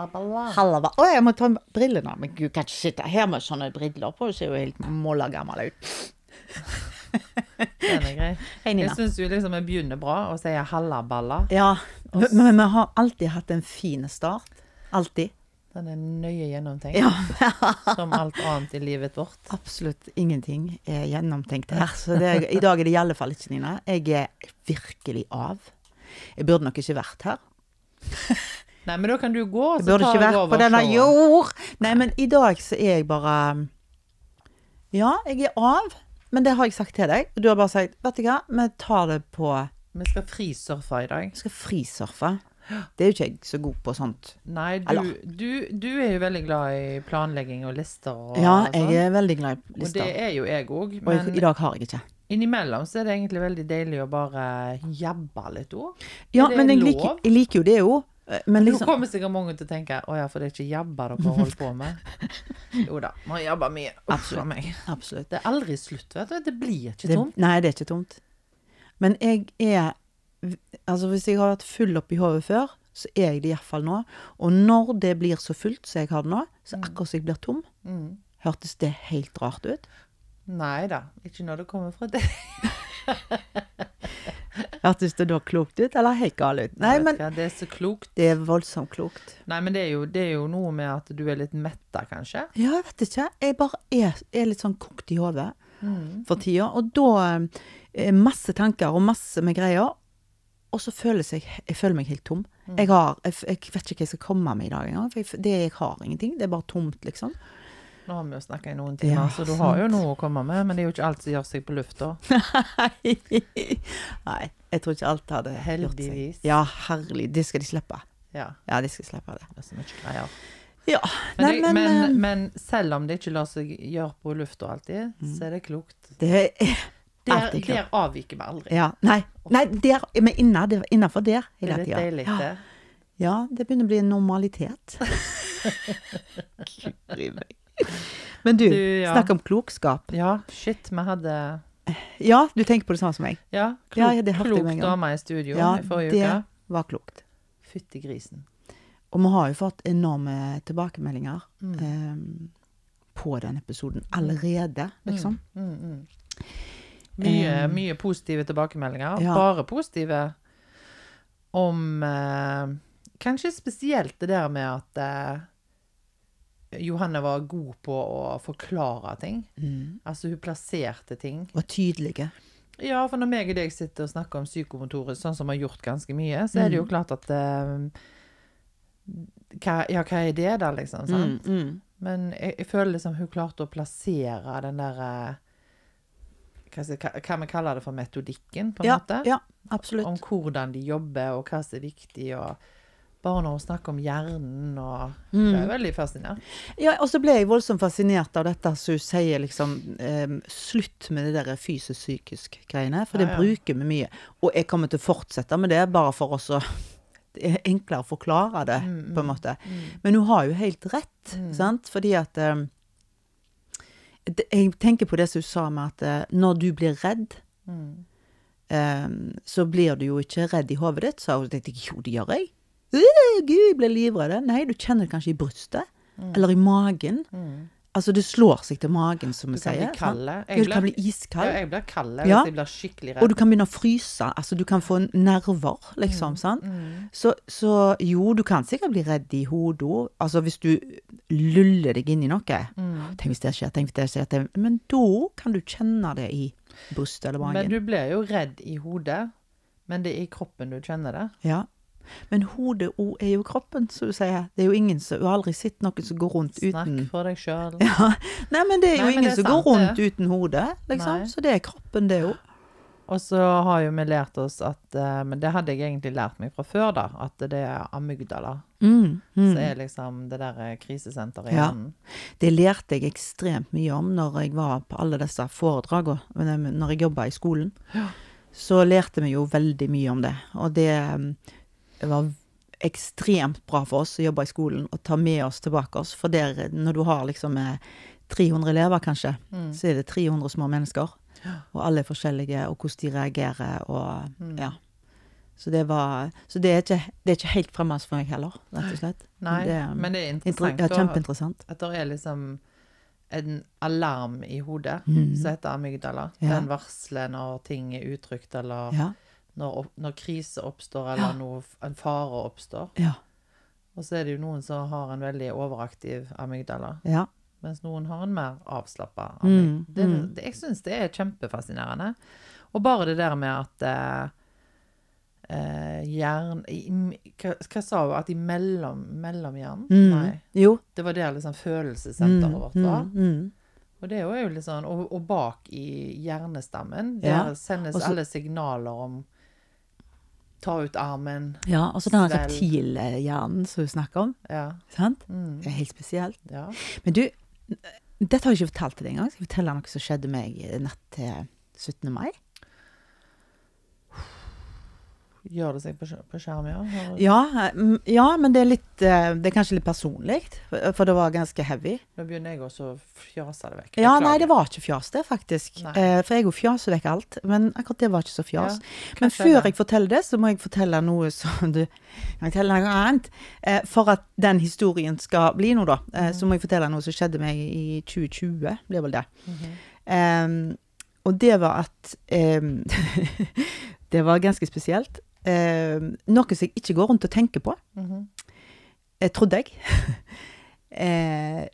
Halla, balla. Halla. Å, jeg må ta brillene av. Men gud, kan ikke sitte her med sånne briller på. Du ser jo helt molla gammel ut. Den er grei. Hei, Nina. Jeg syns jo liksom vi begynner bra og sier halla, balla. Ja, men, men vi har alltid hatt en fin start. Alltid. Den er nøye gjennomtenkt. Ja, Som alt annet i livet vårt. absolutt ingenting er gjennomtenkt her. Så det, er- i dag er det i alle fall ikke, Nina. Jeg er virkelig av. Jeg burde nok ikke vært her. Nei, men da kan du gå, Jeg over. burde ikke vært på denne jord. Nei, men i dag så er jeg bare Ja, jeg er av. Men det har jeg sagt til deg. Og du har bare sagt Vet du hva, vi tar det på Vi skal frisurfe i dag. Vi skal frisurfe. Det er jo ikke jeg så god på sånt. Nei, du, du, du er jo veldig glad i planlegging og lister og Ja, sånn. jeg er veldig glad i lister. Og det er jo jeg òg. Og i, i dag har jeg ikke. innimellom så er det egentlig veldig deilig å bare jabbe litt òg. Ja, men jeg liker, jeg liker jo det jo. Eh, liksom... Nå kommer sikkert mange til å tenke å ja, for det er ikke jabba dere holder på med. Jo da, man jabber mye. Uff a meg. Absolutt. Det er aldri slutt, vet du. Det blir ikke Det, tomt. nei, det er ikke tomt. Men jeg er Altså, hvis jeg har vært full oppi hodet før, så er jeg det iallfall nå. Og når det blir så fullt som jeg har det nå, så er akkurat som jeg blir tom. Mm. Hørtes det helt rart ut? Nei da, ikke når det kommer fra deg. Hørtes det da klokt ut, eller helt gal ut? Nei, men hva, Det er så klokt. det er voldsomt klokt. Nei, men det er, jo, det er jo noe med at du er litt metta, kanskje. Ja, jeg vet ikke. Jeg bare er, er litt sånn kokt i hodet Mm. for tida. Og da eh, Masse tanker og masse med greier. Og så føler jeg Jeg føler meg helt tom. Mm. Jeg, har, jeg, jeg vet ikke hva jeg skal komme med i dag engang. For det, jeg har ingenting. Det er bare tomt, liksom. Nå har vi jo snakka i noen timer, Ja, så du har jo noe å komme med. Men det er jo ikke alt som gjør seg på lufta. Nei, jeg tror ikke alt hadde gjort seg. Heldigvis. Ja, herlig. Det skal de slippe. Ja, Ja, de skal slippe det. det er så mye greier. Ja. Men, Nei, men, men, eh, men selv om det ikke lar seg gjøre på lufta alltid, så er det klokt. det er Der, klokt. der avviker vi aldri. Ja. Nei, nei der, men inna- innafor der Det hele er litt tida. deilig, Ja. det. Ja, det begynner å bli en normalitet. Men du, Du, ja. snakk om klokskap. Ja, shit, vi hadde Ja, du tenker på det samme som meg. Ja, Ja, klok, ja, det hørte jeg meg i studio Ja, i forrige det uke. var klokt. Fytti grisen. Og vi har jo fått enorme tilbakemeldinger Mm. eh, på den episoden allerede, liksom. Mm, mm. Mye, Eh, mye positive tilbakemeldinger. ja. Bare positive om eh, Kanskje spesielt det der med at eh, Johanne var god på å forklare ting. Mm. Altså hun plasserte ting. Og tydelige. Ja, for når meg og deg sitter og snakker om psykomotoret, sånn som vi har gjort ganske mye, så er det jo Mm. klart at eh, hva, Ja, hva er det, da, liksom? Sant? Mm, mm. Men jeg, jeg føler liksom hun klarte å plassere den der eh, hva, hva vi kaller det for metodikken, på en Ja, måte. ja, absolutt. Om hvordan de jobber, og hva som er viktig. og Bare når hun snakker om hjernen og Det er Mm. veldig fascinerende. Ja, og så ble jeg voldsomt fascinert av dette som hun sier, liksom eh, Slutt med det der fysisk-psykisk greiene, for det ja. bruker vi mye. Og jeg kommer til å fortsette med det, bare for oss å Det er enklere å forklare det, Mm, på en mm, måte. mm. Men hun har jo helt rett, Mm. sant? Fordi at det- Jeg tenker på det som hun sa med at eh, når du blir redd, eh, så blir du jo ikke redd i hodet ditt. Så tenkte jeg, jo, det gjør jeg. Øh, Gud, blir livredd. Nei, du kjenner det kanskje i brystet. Eller i magen. Mm. Altså, det slår seg til magen, som Du vi kan sier. bli kald. Du kan bli Ja, iskald. jeg blir kald hvis jeg blir skikkelig Og du kan begynne å fryse. Altså, du kan få nerver, liksom. sant? Mm. Så, så jo, du kan sikkert bli redd i hodet. Altså, hvis du luller deg inn i noe. Mm. Tenk hvis det skjer, tenk hvis det skjer. Tenk. Men da kan du kjenne det i brystet eller magen. Men du blir jo redd i hodet, men det er i kroppen du kjenner det. Ja. Men hodet òg er jo kroppen, som du sier. Det er jo ingen som Du har aldri sett noen som går rundt uten Snakk for deg sjøl. ja. Nei, men det er jo Nei, ingen er som går rundt det. uten hodet, liksom. Nei. Så det er kroppen, det òg. Og så har jo vi lært oss at eh, Men det hadde jeg egentlig lært meg fra før, da. At det er amygdala. Mm, mm. Så er liksom det der eh, krisesenteret i Ja. hjernen. Det lærte jeg ekstremt mye om når jeg var på alle disse foredragene, når jeg jobba i skolen. Så lærte vi jo veldig mye om det. Og det um, var ekstremt bra for oss å jobbe i skolen og ta med oss tilbake oss. For der, når du har liksom eh, 300 elever, kanskje, Mm. så er det 300 små mennesker. Og alle er forskjellige, og hvordan de reagerer, og Mm. ja. Så det var Så det er ikke, det er ikke helt fremmed for meg heller, rett og slett. Nei, det men det er Inter interessant ja, kjempeinteressant. at det er liksom en alarm i hodet Mhm. som heter amygdala. Ja. Den varsler når ting er utrygt, eller Ja. Når, når krise oppstår, eller Ja. noe, en fare oppstår. Ja. Og så er det jo noen som har en veldig overaktiv amygdala, ja. mens noen har en mer avslappa Mm, amygdala. Mm. det, jeg syns det er kjempefascinerende. Og bare det der med at eh, eh, hjern, i, i- hva, hva sa hun? At i mellom, mellomhjernen? Mm. Nei. Jo. Det var der liksom følelsessenteret vårt var. mm, mm. Og det er jo litt sånn, og, og bak i hjernestammen, Ja, der sendes Også, alle signaler om ta ut armen. Ja, altså den reptilhjernen som du snakker om. Ja. Sant? Mm, Det er helt spesielt. ja. Men du, dette har jeg ikke fortalt til deg engang. Skal jeg fortelle noe som skjedde meg natt til 17. mai? Gjør det seg på, på skjerm, ja? Ja, mm, ja, men det er litt eh, Det er kanskje litt personlig, for det var ganske heavy. Nå begynner jeg også å fjase det vekk. Ja, nei, det var ikke fjas, det, faktisk. Nei. Eh, for jeg jo fjaser vekk alt. Men akkurat det var ikke så fjas. Ja, men før jeg forteller det, så må jeg fortelle noe som du Kan jeg fortelle noe annet? Eh, for at den historien skal bli noe, da, eh, så må jeg fortelle noe som skjedde meg i 2020. Blir vel det. Mm -hmm. um, og det var at um, Det var ganske spesielt. Em, noe som jeg ikke går rundt og tenker på, Mhm. eh, trodde jeg. eh,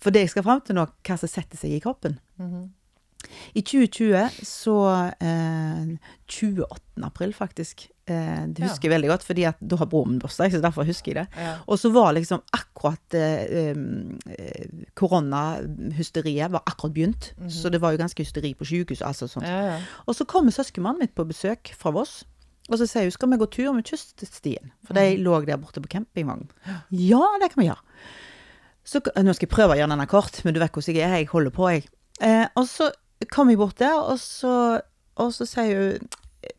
for det jeg skal fram til nå, hva som setter seg i kroppen. Mhm. I 2020 så eh, 28. april, faktisk. Eh, det husker jeg veldig godt, fordi at da har broren min bursdag, så derfor husker jeg det. Ja. Og så var liksom akkurat eh, eh, koronahysteriet var akkurat begynt. Så det var jo ganske hysteri på sykehuset. Altså sånt. Ja, ja. Og så kommer søskenmannen mitt på besøk fra Voss. Og så sier hun skal vi gå tur med kyststien, for de lå der borte på campingvognen. Ja, det kan vi gjøre. Så, nå skal jeg prøve å gjøre denne kort, men du vet hvordan jeg er. Jeg holder på, jeg. Eh, og så kom jeg bort der, og så, og så sier hun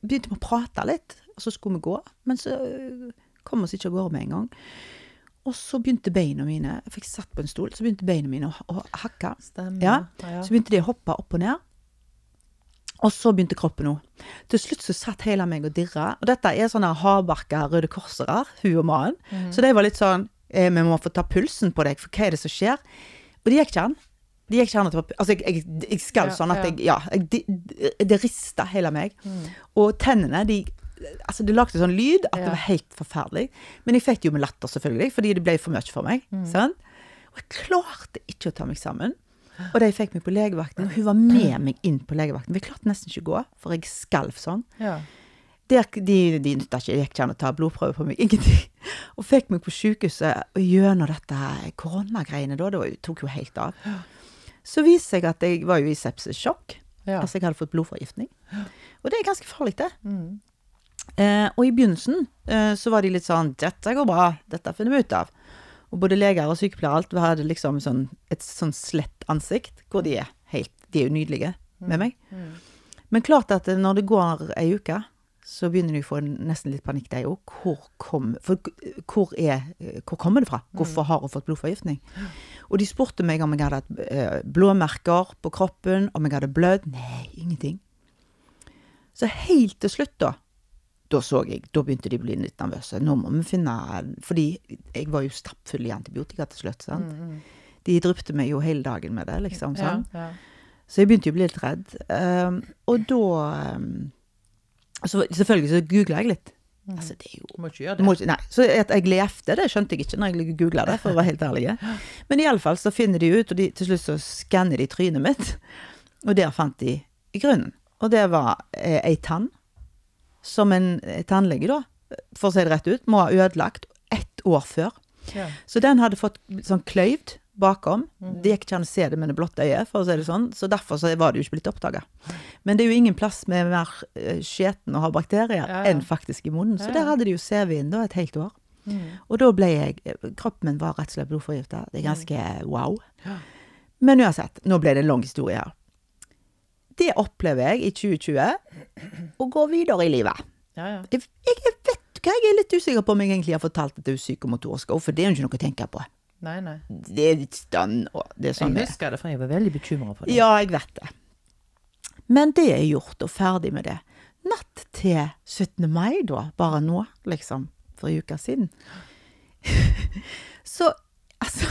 Begynte vi å prate litt, og så skulle vi gå. Men så eh, kom vi oss ikke av gårde med en gang. Og så begynte beina mine Jeg fikk satt på en stol, så begynte beina mine å, å hakke. Stemmer. Ja, ja. Så begynte de å hoppe opp og ned. Og så begynte kroppen òg. Til slutt så satt hele meg og dirra. Og dette er sånne hardbarka Røde Korsere, hun og mannen. Så de var litt sånn eh, Vi må få ta pulsen på deg, for hva er det som skjer? Og det gikk ikke an. Det gikk ikke an å var Altså, jeg, jeg, jeg skal Ja, sånn at ja. jeg Ja, jeg, det, det rista hele meg. Og tennene, de Altså, det lagde sånn lyd at det var helt forferdelig. Men jeg fikk det jo med latter, selvfølgelig, fordi det ble for mye for meg. Sant? Og jeg klarte ikke å ta meg sammen. Og de fikk meg på legevakten, og hun var med meg inn på legevakten. Vi klarte nesten ikke å gå, for jeg skalv sånn. ja. Der, de de nytta ikke, det gikk ikke an å ta blodprøve på meg, ingenting. Og fikk meg på sykehuset gjennom dette koronagreiene da, det var, tok jo helt av. Så viste seg at jeg var jo i sepsissjokk. ja. Altså jeg hadde fått blodforgiftning. Og det er ganske farlig, det. Mm. Eh, og i begynnelsen eh, så var de litt sånn 'Dette går bra. Dette finner vi ut av'. Og både leger og sykepleiere alt hadde liksom sånn, et sånn slett ansikt, hvor de er helt De er jo nydelige med meg. Mm. Men klart at når det går ei uke, så begynner de å få nesten litt panikk, de òg. Hvor, kom, for hvor, er, hvor kommer det fra? Hvorfor har hun fått blodforgiftning? Og de spurte meg om jeg hadde hatt eh, blåmerker på kroppen, om jeg hadde blødd. Nei, ingenting. Så helt til slutt, da, da så jeg, da begynte de å bli litt nervøse. Nå må vi finne Fordi jeg var jo stappfull i antibiotika til slutt. sant? De drypte meg jo hele dagen med det, liksom. sånn. Ja, ja. Så jeg begynte jo å bli litt redd. Um, og da um, så Selvfølgelig så googla jeg litt. Altså, det er jo Du må ikke gjøre det. ikke- Nei, så at jeg levde, det skjønte jeg ikke når jeg googla det, for å være helt ærlig. Men iallfall så finner de ut, og de, til slutt så skanner de trynet mitt, og der fant de grunnen. Og det var eh, ei tann, som en eh, tannlege, da, for å si det rett ut, må ha ødelagt ett år før. Ja. Så den hadde fått sånn kløyvd bakom. Det gikk ikke an å se det med det blotte øyet, for å si det sånn. Så derfor så var det jo ikke blitt oppdaga. Men det er jo ingen plass med mer eh, skjeten og har bakterier Ja, ja. enn faktisk i munnen. Så der hadde de jo CV-en da et helt år. Mm. Og da ble jeg eh, Kroppen min var rett og slett blodforgifta. Det er ganske wow. Men uansett, nå ble det en lang historie her. Det opplever jeg i 2020, og går videre i livet. Ja, ja. Jeg, jeg vet hva, jeg er litt usikker på om jeg egentlig har fortalt at det er psykomotorisk, for det er jo ikke noe å tenke på. Nei, nei. Det er litt stand, det er sånn Jeg er. husker det, for jeg var veldig bekymra for det. Ja, jeg vet det. Men det er gjort, og ferdig med det. natt til 17. mai, da, bare nå, liksom, for en uke siden. så altså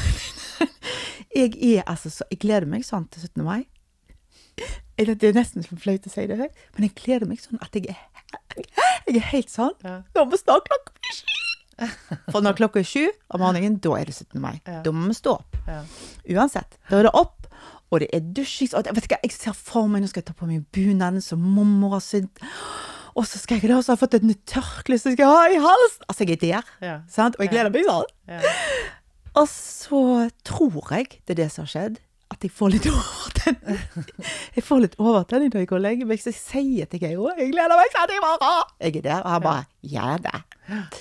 Jeg er altså så Jeg gleder meg sånn til 17. mai. Det er nesten så flaut å si det høyt, men jeg gleder meg sånn at jeg er Jeg er helt sånn Ja. Nå må snart klokka bli sju! For når klokka er sju om morgenen, da er det 17. mai. Ja. Da må vi stå opp. Ja. Uansett. Da er det opp, og det er dusjing. Og vet hva, jeg ser for meg nå skal jeg ta på meg bunaden som mormor har sydd. Og så skal jeg da, så har jeg fått et nytt tørkle som jeg skal ha i halsen. Altså, jeg er der. Og jeg gleder meg sånn. Ja. Og så tror jeg det er det som har skjedd, at jeg får litt overtenning. Jeg får litt overtenning når jeg går og legger meg, så jeg sier til Geir jeg gleder meg sånn i morgen. Jeg er der, og han bare ja det'.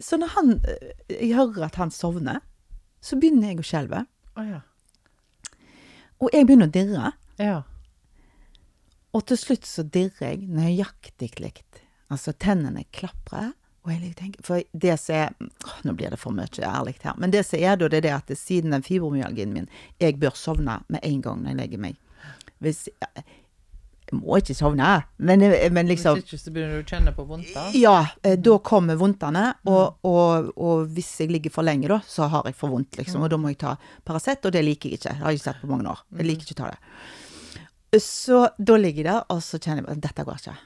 Så når han, eh, jeg hører at han sovner, så begynner jeg å skjelve. Oh, ja. Og jeg begynner å dirre. Ja. Og til slutt så dirrer jeg nøyaktig likt. Altså tennene klaprer. Og jeg tenker, for det som er Nå blir det for mye ærlig her. Men det som er da, det er det at siden den fibromyalgien min Jeg bør sovne med en gang når jeg legger meg. Hvis Jeg må ikke sovne, men, men liksom Hvis ikke så begynner du å kjenne på vondt. Ja, eh, da kommer vondtene. Og, og, og hvis jeg ligger for lenge, da, så har jeg for vondt, liksom. Og da må jeg ta Paracet, og det liker jeg ikke. Det har jeg ikke sett på mange år. Jeg liker ikke å ta det. Så da ligger jeg der, og så kjenner jeg at dette går ikke.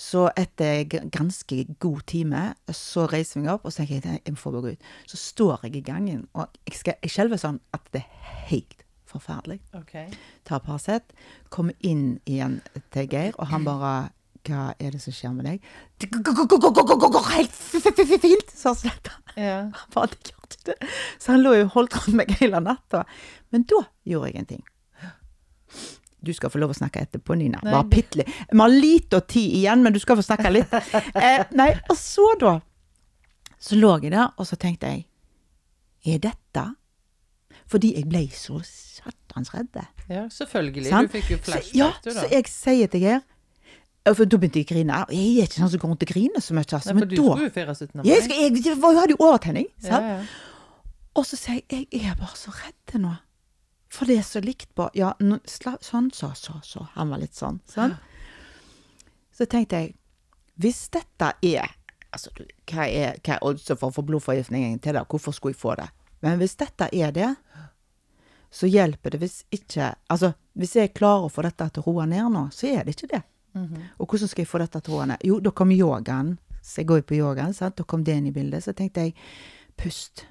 Så etter ganske god time, så reiser jeg meg opp og så tenker jeg, jeg må få gå ut. Så står jeg i gangen, og jeg, skal, jeg skjelver sånn at det er helt forferdelig Okay. tar Paracet, kommer inn igjen til Geir, og han bare Hva er det som skjer med deg? Det går- helt fint, sa Sletta. Ja. Så han lå jo og holdt rundt meg hele natta. Men da gjorde jeg en ting. Du skal få lov å snakke etterpå, Nina. Bare bitte litt. Vi har lite tid igjen, men du skal få snakke litt. Eh, nei, og så da Så lå jeg der, og så tenkte jeg Er dette Fordi jeg ble så satans redd. ja, selvfølgelig. Sant? Du fikk jo flashback, ja, du, da. så jeg sier til Geir For da begynte jeg å grine. Og Jeg er ikke sånn som går rundt og griner så mye. Altså, Nei, men for du da skulle jo feire 17. mai. jeg, jeg, jeg, jeg hadde jo overtenning. ja, ja. Og så sier jeg jeg er bare så redd nå. For det er så likt på Ja, no, sla, sånn, så, så, så. Han var litt sånn. sånn. Så tenkte jeg Hvis dette er Altså, du, hva er, hva er oddsen for å få blodforgiftning til det? Hvorfor skulle jeg få det? Men hvis dette er det, så hjelper det hvis ikke Altså, hvis jeg klarer å få dette til å roe ned nå, så er det ikke det. Og hvordan skal jeg få dette til å roe ned? Jo, da kom yogaen. Så jeg går jo på yogaen, sant? da kom det inn i bildet. Så tenkte jeg pust.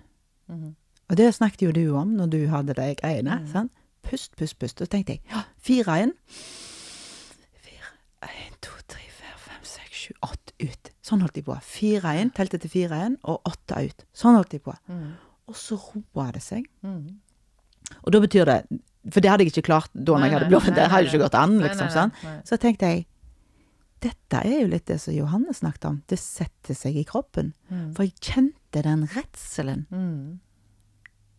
Og det snakket jo du om når du hadde de greiene. sant? Pust, pust, pust. Og så tenkte jeg ja, fire inn. Fire, en, to, tre, fire, fem, seks, sju, åtte ut. Sånn holdt de på. Fire inn, telte til fire inn, og åtte ut. Sånn holdt de på. Og så roa det seg. Mm. Og da betyr det For det hadde jeg ikke klart da Nei, jeg hadde blått. Det hadde ikke gått an, liksom. nei, nei, nei. Så tenkte jeg dette er jo litt det som Johanne snakket om. Det setter seg i kroppen. For jeg kjente den redselen. Mm.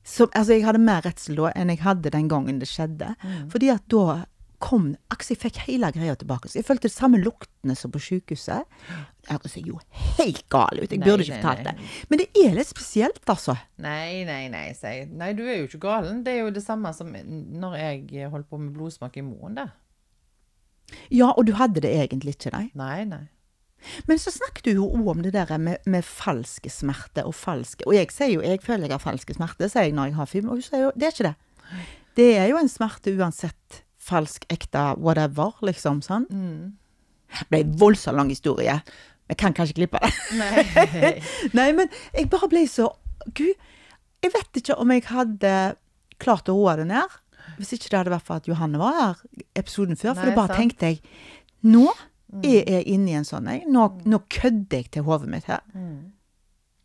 Som, altså, jeg hadde mer redsel da enn jeg hadde den gangen det skjedde. Mm. Fordi at da kom jeg fikk hele greia tilbake. Så jeg følte de samme luktene som på sykehuset. Det høres jo helt gal ut. Jeg Nei, burde ikke nei, fortalt nei. det. Men det er litt spesielt, altså. Nei, nei, nei, sier jeg. Nei, du er jo ikke galen. Det er jo det samme som når jeg holdt på med blodsmak i moen, det. Ja, og du hadde det egentlig ikke, nei. Nei, nei. Men så snakket du jo òg om det der med, med falske smerte og falske Og jeg sier jo jeg føler jeg har falske smerte, sier jeg når jeg har film, Og hun sier jo det er ikke det. Det er jo en smerte uansett. Falsk, ekte, whatever, liksom. sånn. Det ble en voldsomt lang historie. Jeg kan kanskje klippe det. Nei. Nei, men jeg bare ble så Gud, jeg vet ikke om jeg hadde klart å roe det ned. Hvis ikke det hadde vært for at Johanne var her episoden før. For Nei, da bare sant. Mm. tenkte jeg Nå er jeg inne i en sånn jeg. Nå, nå kødder jeg til hodet mitt her.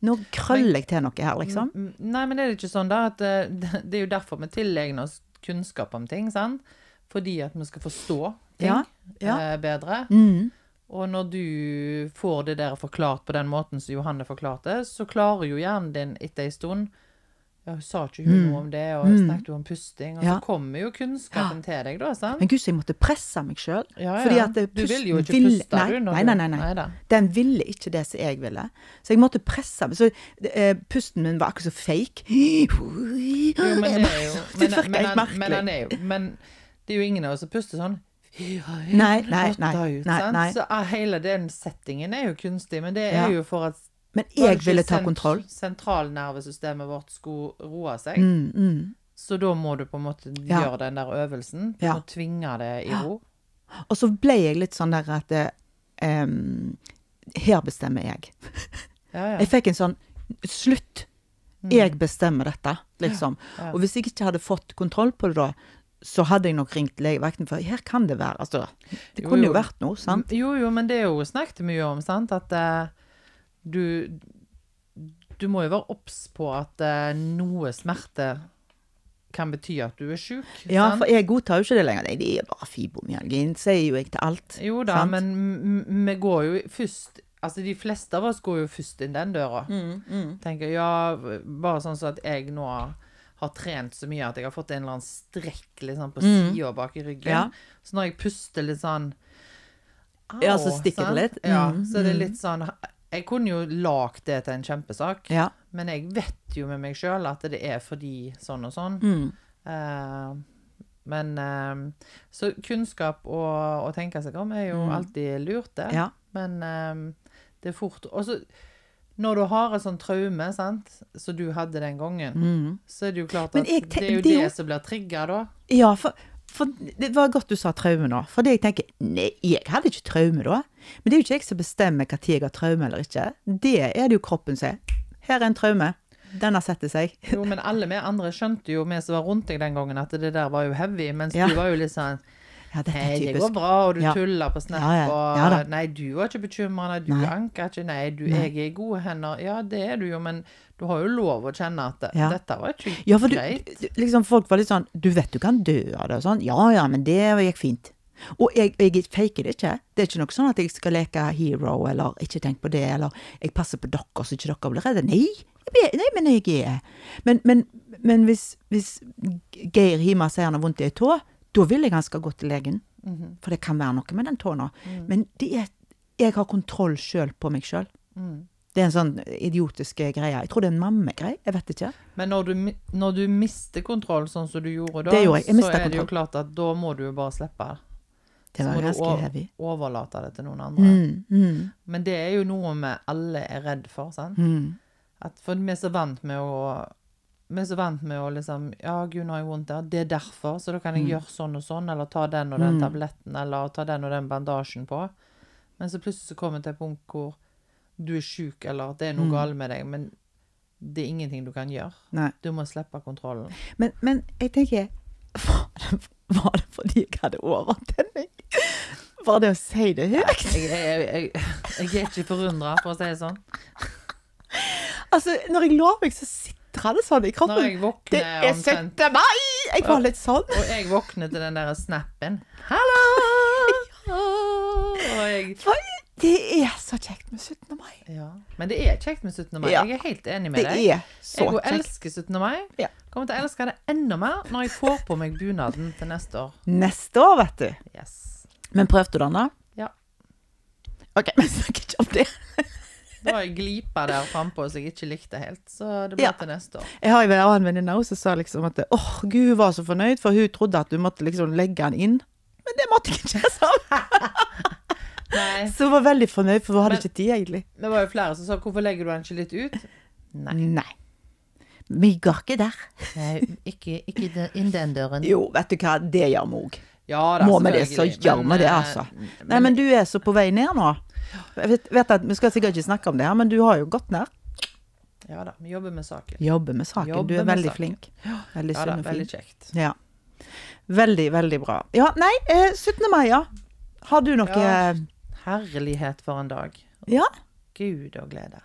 Nå krøller jeg til noe her, liksom. Mm, Nei, men er det ikke sånn da at eh, det er jo derfor vi tilegner oss kunnskap om ting, sant? Fordi at vi skal forstå ting Ja, ja. eh, bedre. Mm. Og når du får det der forklart på den måten som Johanne forklarte, så klarer jo hjernen din etter en stund Ja, sa ikke hun noe om det, og snakket jo om pusting, og Mm. Ja. så kommer jo kunnskapen til deg, da, sant? Men gud, så jeg måtte presse meg sjøl. Ja, ja. det- Du vil jo ikke ville- puste, nei, du. nei, du- nei, nei, nei. Den ville ikke det som jeg ville. Så jeg måtte presse meg. Så uh, pusten min var akkurat så fake. Jo, men det er jo Det men, virker men, helt merkelig. er jo, men det er jo ingen av oss som puster sånn Nei, nei, nei, nei, nei. Så eh, hele den settingen er jo kunstig, men det Ja. er jo for at Men jeg ville ta kontroll. Sentralnervesystemet vårt skulle roe seg. Mm, mm. Så da må du på en måte Ja. gjøre den der øvelsen. Du Ja. må tvinge det i ro. Og så ble jeg litt sånn der at em, Her bestemmer jeg. Ja, ja. Jeg fikk en sånn Slutt! Jeg bestemmer dette, liksom. Ja. Og hvis jeg ikke hadde fått kontroll på det da, så hadde jeg nok ringt legevakten, for her kan det være Altså, det kunne jo. jo vært noe, sant? Jo, jo, men det er jo snakket mye om, sant? At eh, du Du må jo være obs på at eh, noe smerte kan bety at du er sjuk. Ja, sant? for jeg godtar jo ikke det lenger. Nei, det er bare fibromyalgin, sier jo jeg til alt. Jo da, sant? men vi går jo først Altså, de fleste av oss går jo først inn den døra. Mm, mm. Tenker, ja, bare sånn så at jeg nå har trent så mye at jeg har fått en eller annen strekk liksom, på Mm. sida bak i ryggen. Ja. Så når jeg puster litt sånn au, Ja, så stikker det litt. Ja, Mm, så det er mm. litt sånn Jeg kunne jo lagd det til en kjempesak, Ja. men jeg vet jo med meg sjøl at det er fordi sånn og sånn. Mm. Uh, men uh, Så kunnskap og å tenke seg om er jo Mm. alltid lurt, det. ja. Men uh, det er fort Og så når du har et sånt traume, sant, som du hadde den gangen, Mm. så er det jo klart at det er jo det det, som blir trigga da. Ja, for, for det var godt du sa traume nå. For det jeg tenker Nei, jeg hadde ikke traume da. Men det er jo ikke jeg som bestemmer når jeg har traume eller ikke. Det er det jo kroppen som. Her er en traume. Denne setter seg. Jo, men alle vi andre skjønte jo, vi som var rundt deg den gangen, at det der var jo heavy, mens Ja. du var jo litt sånn Ja, dette er det går bra, og du Ja. tuller på Snap, Ja, ja. og. Nei, du var ikke bekymra, nei, du Nei. anker ikke, nei, du, Nei. jeg er i gode hender. Ja, det er du jo, men du har jo lov å kjenne at dette var ikke Ja, for du, greit. liksom folk var litt sånn Du vet du kan dø av det og sånn. Ja ja, men det gikk fint. Og jeg, jeg faker det ikke. Det er ikke noe sånn at jeg skal leke hero, eller ikke tenk på det, eller jeg passer på dere så ikke dere blir redde. Nei, jeg nei men jeg er Men, men, men hvis, hvis Geir Hima sier han har vondt i ei tå, da vil jeg han skal gå til legen. Mhm. For det kan være noe med den tåa. Mm. Men det er, jeg har kontroll sjøl på meg sjøl. Mm. Det er en sånn idiotisk greie. Jeg tror det er en mammegreie. Jeg vet ikke. Men når du, når du mister kontroll, sånn som du gjorde da, gjorde jeg. Jeg så er er det jo klart at da må du jo bare slippe det. Det Så må du overlate det til noen andre. Mm, mm, Men det er jo noe vi alle er redd for, sant? mm. At for vi er så vant med å vi er så vant vi jo liksom Ja, gud, nå har jeg vondt der. Det er derfor, så da kan jeg gjøre sånn og sånn, eller ta den og den Mm. tabletten, eller ta den og den bandasjen på. Men så plutselig så kommer det til et punkt hvor du er sjuk, eller at det er noe Mm. galt med deg, men det er ingenting du kan gjøre. Nei. Du må slippe kontrollen. Men, men jeg tenker var det, var det fordi jeg hadde overtenning? Var det å si det høyt? Jeg, jeg, jeg, jeg er ikke forundra, for å si det sånn. Altså, når jeg lover meg, så sitrer det sånn i Når jeg våkner Det er omtrent 17. mai! Jeg var litt sånn. Og jeg våkner til den der snappen. Hallo! Og jeg det er så kjekt med 17. mai. Ja. Men det er kjekt med 17. mai. Ja. Jeg er helt enig med Det deg. er så Jeg elsker 17. mai. Ja. Kommer til å elske det enda mer når jeg får på meg bunaden til neste år. Neste år, vet du. Yes. Men prøvde du den, da? Ja. OK, vi snakker ikke om det. Det var ei glipe der frampå som jeg ikke likte helt, så det blir Ja. til neste år. Jeg har en annen venninne som sa liksom at åh, gud, hun var så fornøyd, for hun trodde at du måtte liksom legge den inn. Men det måtte jeg ikke, hun. Så hun var veldig fornøyd, for hun hadde Men- ikke tid, egentlig. Det var jo flere som sa 'hvorfor legger du den ikke litt ut'? Nei. Nei. Vi går ikke der. Nei ikke, ikke inn den døren. Jo, vet du hva, det gjør vi òg. Ja da, Må vi det, så gjør vi det, altså. altså. Nei, men du er så på vei ned nå. Jeg vet, vet at, Vi skal sikkert ikke snakke om det her, men du har jo gått ned. Ja da, vi jobber med saken. Jobber med saken. Jobber du er veldig saken. flink. Veldig Ja sunn og fin. veldig kjekt. Ja. Veldig, veldig bra. Ja, nei, eh, 17. mai, ja. Har du noe Ja. ja. Herlighet for en dag. ja, Gud og glede.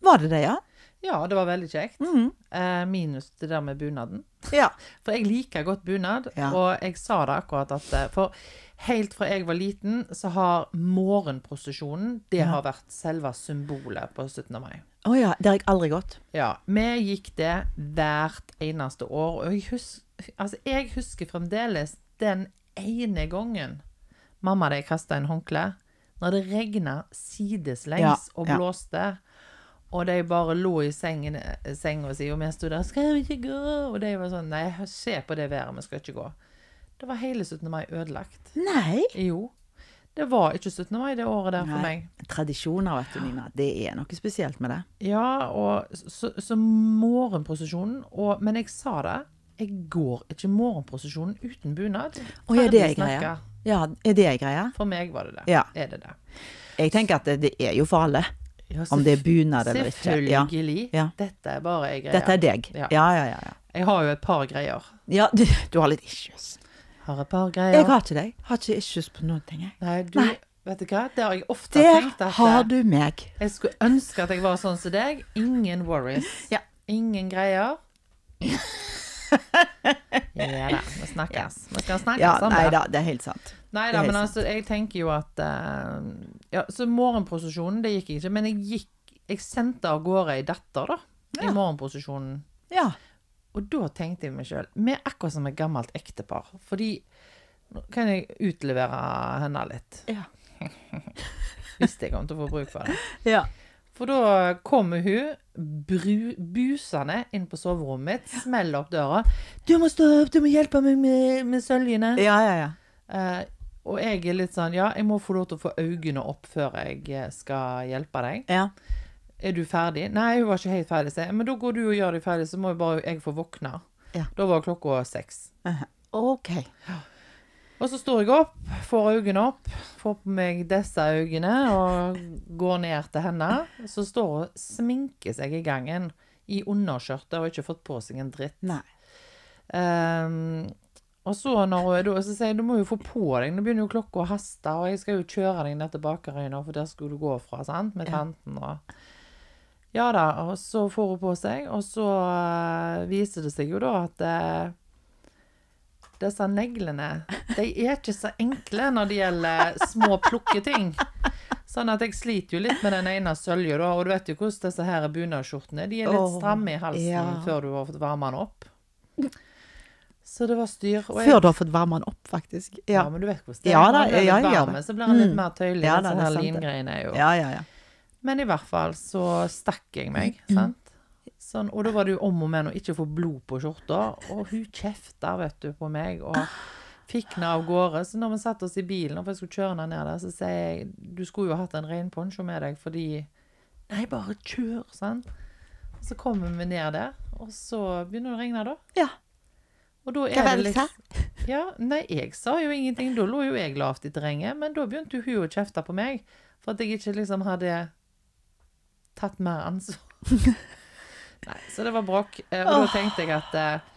var det det, ja? Ja, det var veldig kjekt. Mm. Eh, minus det der med bunaden. Ja. For jeg liker godt bunad, Ja. og jeg sa det akkurat at eh, For helt fra jeg var liten, så har morgenprosesjonen Det Ja. har vært selve symbolet på 17. mai. Å ja, det har jeg aldri gått. Ja. Vi gikk det hvert eneste år, og jeg, hus altså, jeg husker fremdeles den ene gangen mamma de kasta en håndkle, når det regna sideslengs og blåste. Og de bare lå i sengen, senga si, og vi sto der 'Skal vi ikke gå?' Og de var sånn 'Nei, se på det været, vi skal ikke gå'. Det var hele 17. mai ødelagt. Nei. Jo. Det var ikke 17. mai det året der for Nei. meg. Tradisjoner, vet du, Nina. Det er noe spesielt med det. Ja, og så, så morgenprosesjonen og, Men jeg sa det. Jeg går ikke morgenprosesjonen uten bunad. Å, er det greia. Ja, er det ei greie? For meg var det det. Ja. Er det det. Jeg tenker at det, det er jo for alle. Ja, Om det er bunad eller ikke. Selvfølgelig. Ja. Dette er bare ei greie. Dette er deg. Ja. Ja, ja, ja. Jeg har jo et par greier. ja du, du har litt issues. Har et par greier. Jeg har ikke det. Har ikke issues på noen ting, jeg. Nei, du, Nei. vet du hva? Det har jeg ofte Der tenkt at har eh, du meg. Jeg skulle ønske at jeg var sånn som deg. Ingen worries. Ja. Ingen greier. Ja da, vi snakkes. Vi skal snakkes Ja, om nei det. da, det er helt sant. Nei da, men altså, jeg tenker jo at uh, Ja, så morgenprosesjonen, det gikk ikke. Men jeg gikk Jeg sendte av gårde ei datter, da. I Ja. morgenprosesjonen. Ja. Og da tenkte jeg meg sjøl Vi er akkurat som et gammelt ektepar. Fordi Nå kan jeg utlevere henne litt. Ja. Hvis jeg kommer til å få bruk for det. Ja. For da kommer hun bru, busende inn på soverommet mitt, smeller opp døra. 'Du må stå opp, du må hjelpe meg med, med søljene.' Ja, ja, ja. Eh, og jeg er litt sånn 'Ja, jeg må få lov til å få øynene opp før jeg eh, skal hjelpe deg'. ja. Er du ferdig? Nei, hun var ikke helt ferdig. jeg. Men da går du og gjør deg ferdig, så må jo bare jeg få våkne. Ja. Da var klokka seks. OK. Og så står jeg opp, får øynene opp, får på meg disse øynene og går ned til henne. Så står hun og sminker seg i gangen i underskjørtet og har ikke fått på seg en dritt. Nei. Um, og så når hun så sier jeg du må jo få på deg, nå begynner jo klokka å haste, og jeg skal jo kjøre deg ned til bakerøyene, for der skulle du gå fra, sant, med tanten og Ja da, og så får hun på seg, og så eh, viser det seg jo da at eh, disse neglene, de er ikke så enkle når det gjelder små plukketing. Sånn at jeg sliter jo litt med den ene sølja, og du vet jo hvordan disse her bunadsskjortene, de er litt stramme i halsen ja. før du har fått varma den opp. Så det var styr. Jeg, Før du har fått varma den opp, faktisk. ja. Ja. men du vet hvordan det er. Ja Når da, den blir litt varme. Så blir den litt Mm. mer tøyelig. Ja da, sånn er her lingreiene er jo. Ja, ja, ja. Men i hvert fall så stakk jeg meg, Mm. sant. Sånn, og da var det jo om og men å ikke få blod på skjorta. Og hun kjefta, vet du, på meg. Og fikk henne av gårde. Så når vi satte oss i bilen, og jeg skulle kjøre henne ned der, så sier jeg du skulle jo hatt en regnponcho med deg, fordi Nei, bare kjør, sant. Og så kommer vi ned der, og så begynner det å regne, da. Ja. Og da Hva er var det litt Ja, nei, jeg sa jo ingenting. Da lå jo jeg lavt i terrenget, men da begynte hun å kjefte på meg for at jeg ikke liksom hadde tatt mer ansvar. nei, så det var bråk. Eh, Og da tenkte jeg at eh,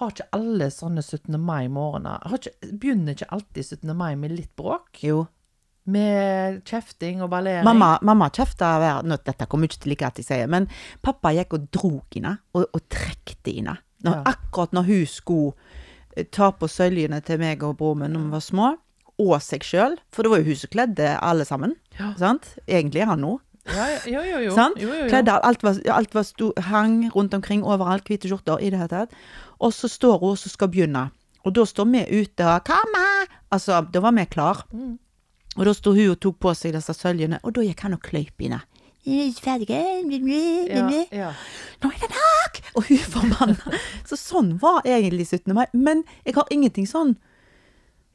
har ikke alle sånne 17. mai-morgener har Begynner ikke alltid 17. mai med litt bråk? Jo. Med kjefting og ballering? Mamma, mamma kjefta hver nå, Dette kommer ikke til like at jeg sier, men pappa gikk og drog henne, og, og trekte henne. Ja. Akkurat når hun skulle eh, ta på søljene til meg og broren min når vi var små, og seg sjøl, for det var jo hun som kledde alle sammen. Ja. Sant? Egentlig han nå. Ja, jo, jo, jo. Sant? jo, jo, jo. Kledde, alt var, alt var sto, hang rundt omkring overalt, hvite skjorter i det hele tatt. Og så står hun og skal begynne. Og da står vi ute og 'Mamma!' Altså, da var vi klar. Mm. Og da sto hun og tok på seg disse søljene, og da gikk han og kløyp henne. «Er? Ja, ja. Nå er det nok! Og hun forbanna. Så sånn var egentlig 17. mai. Men jeg har ingenting sånn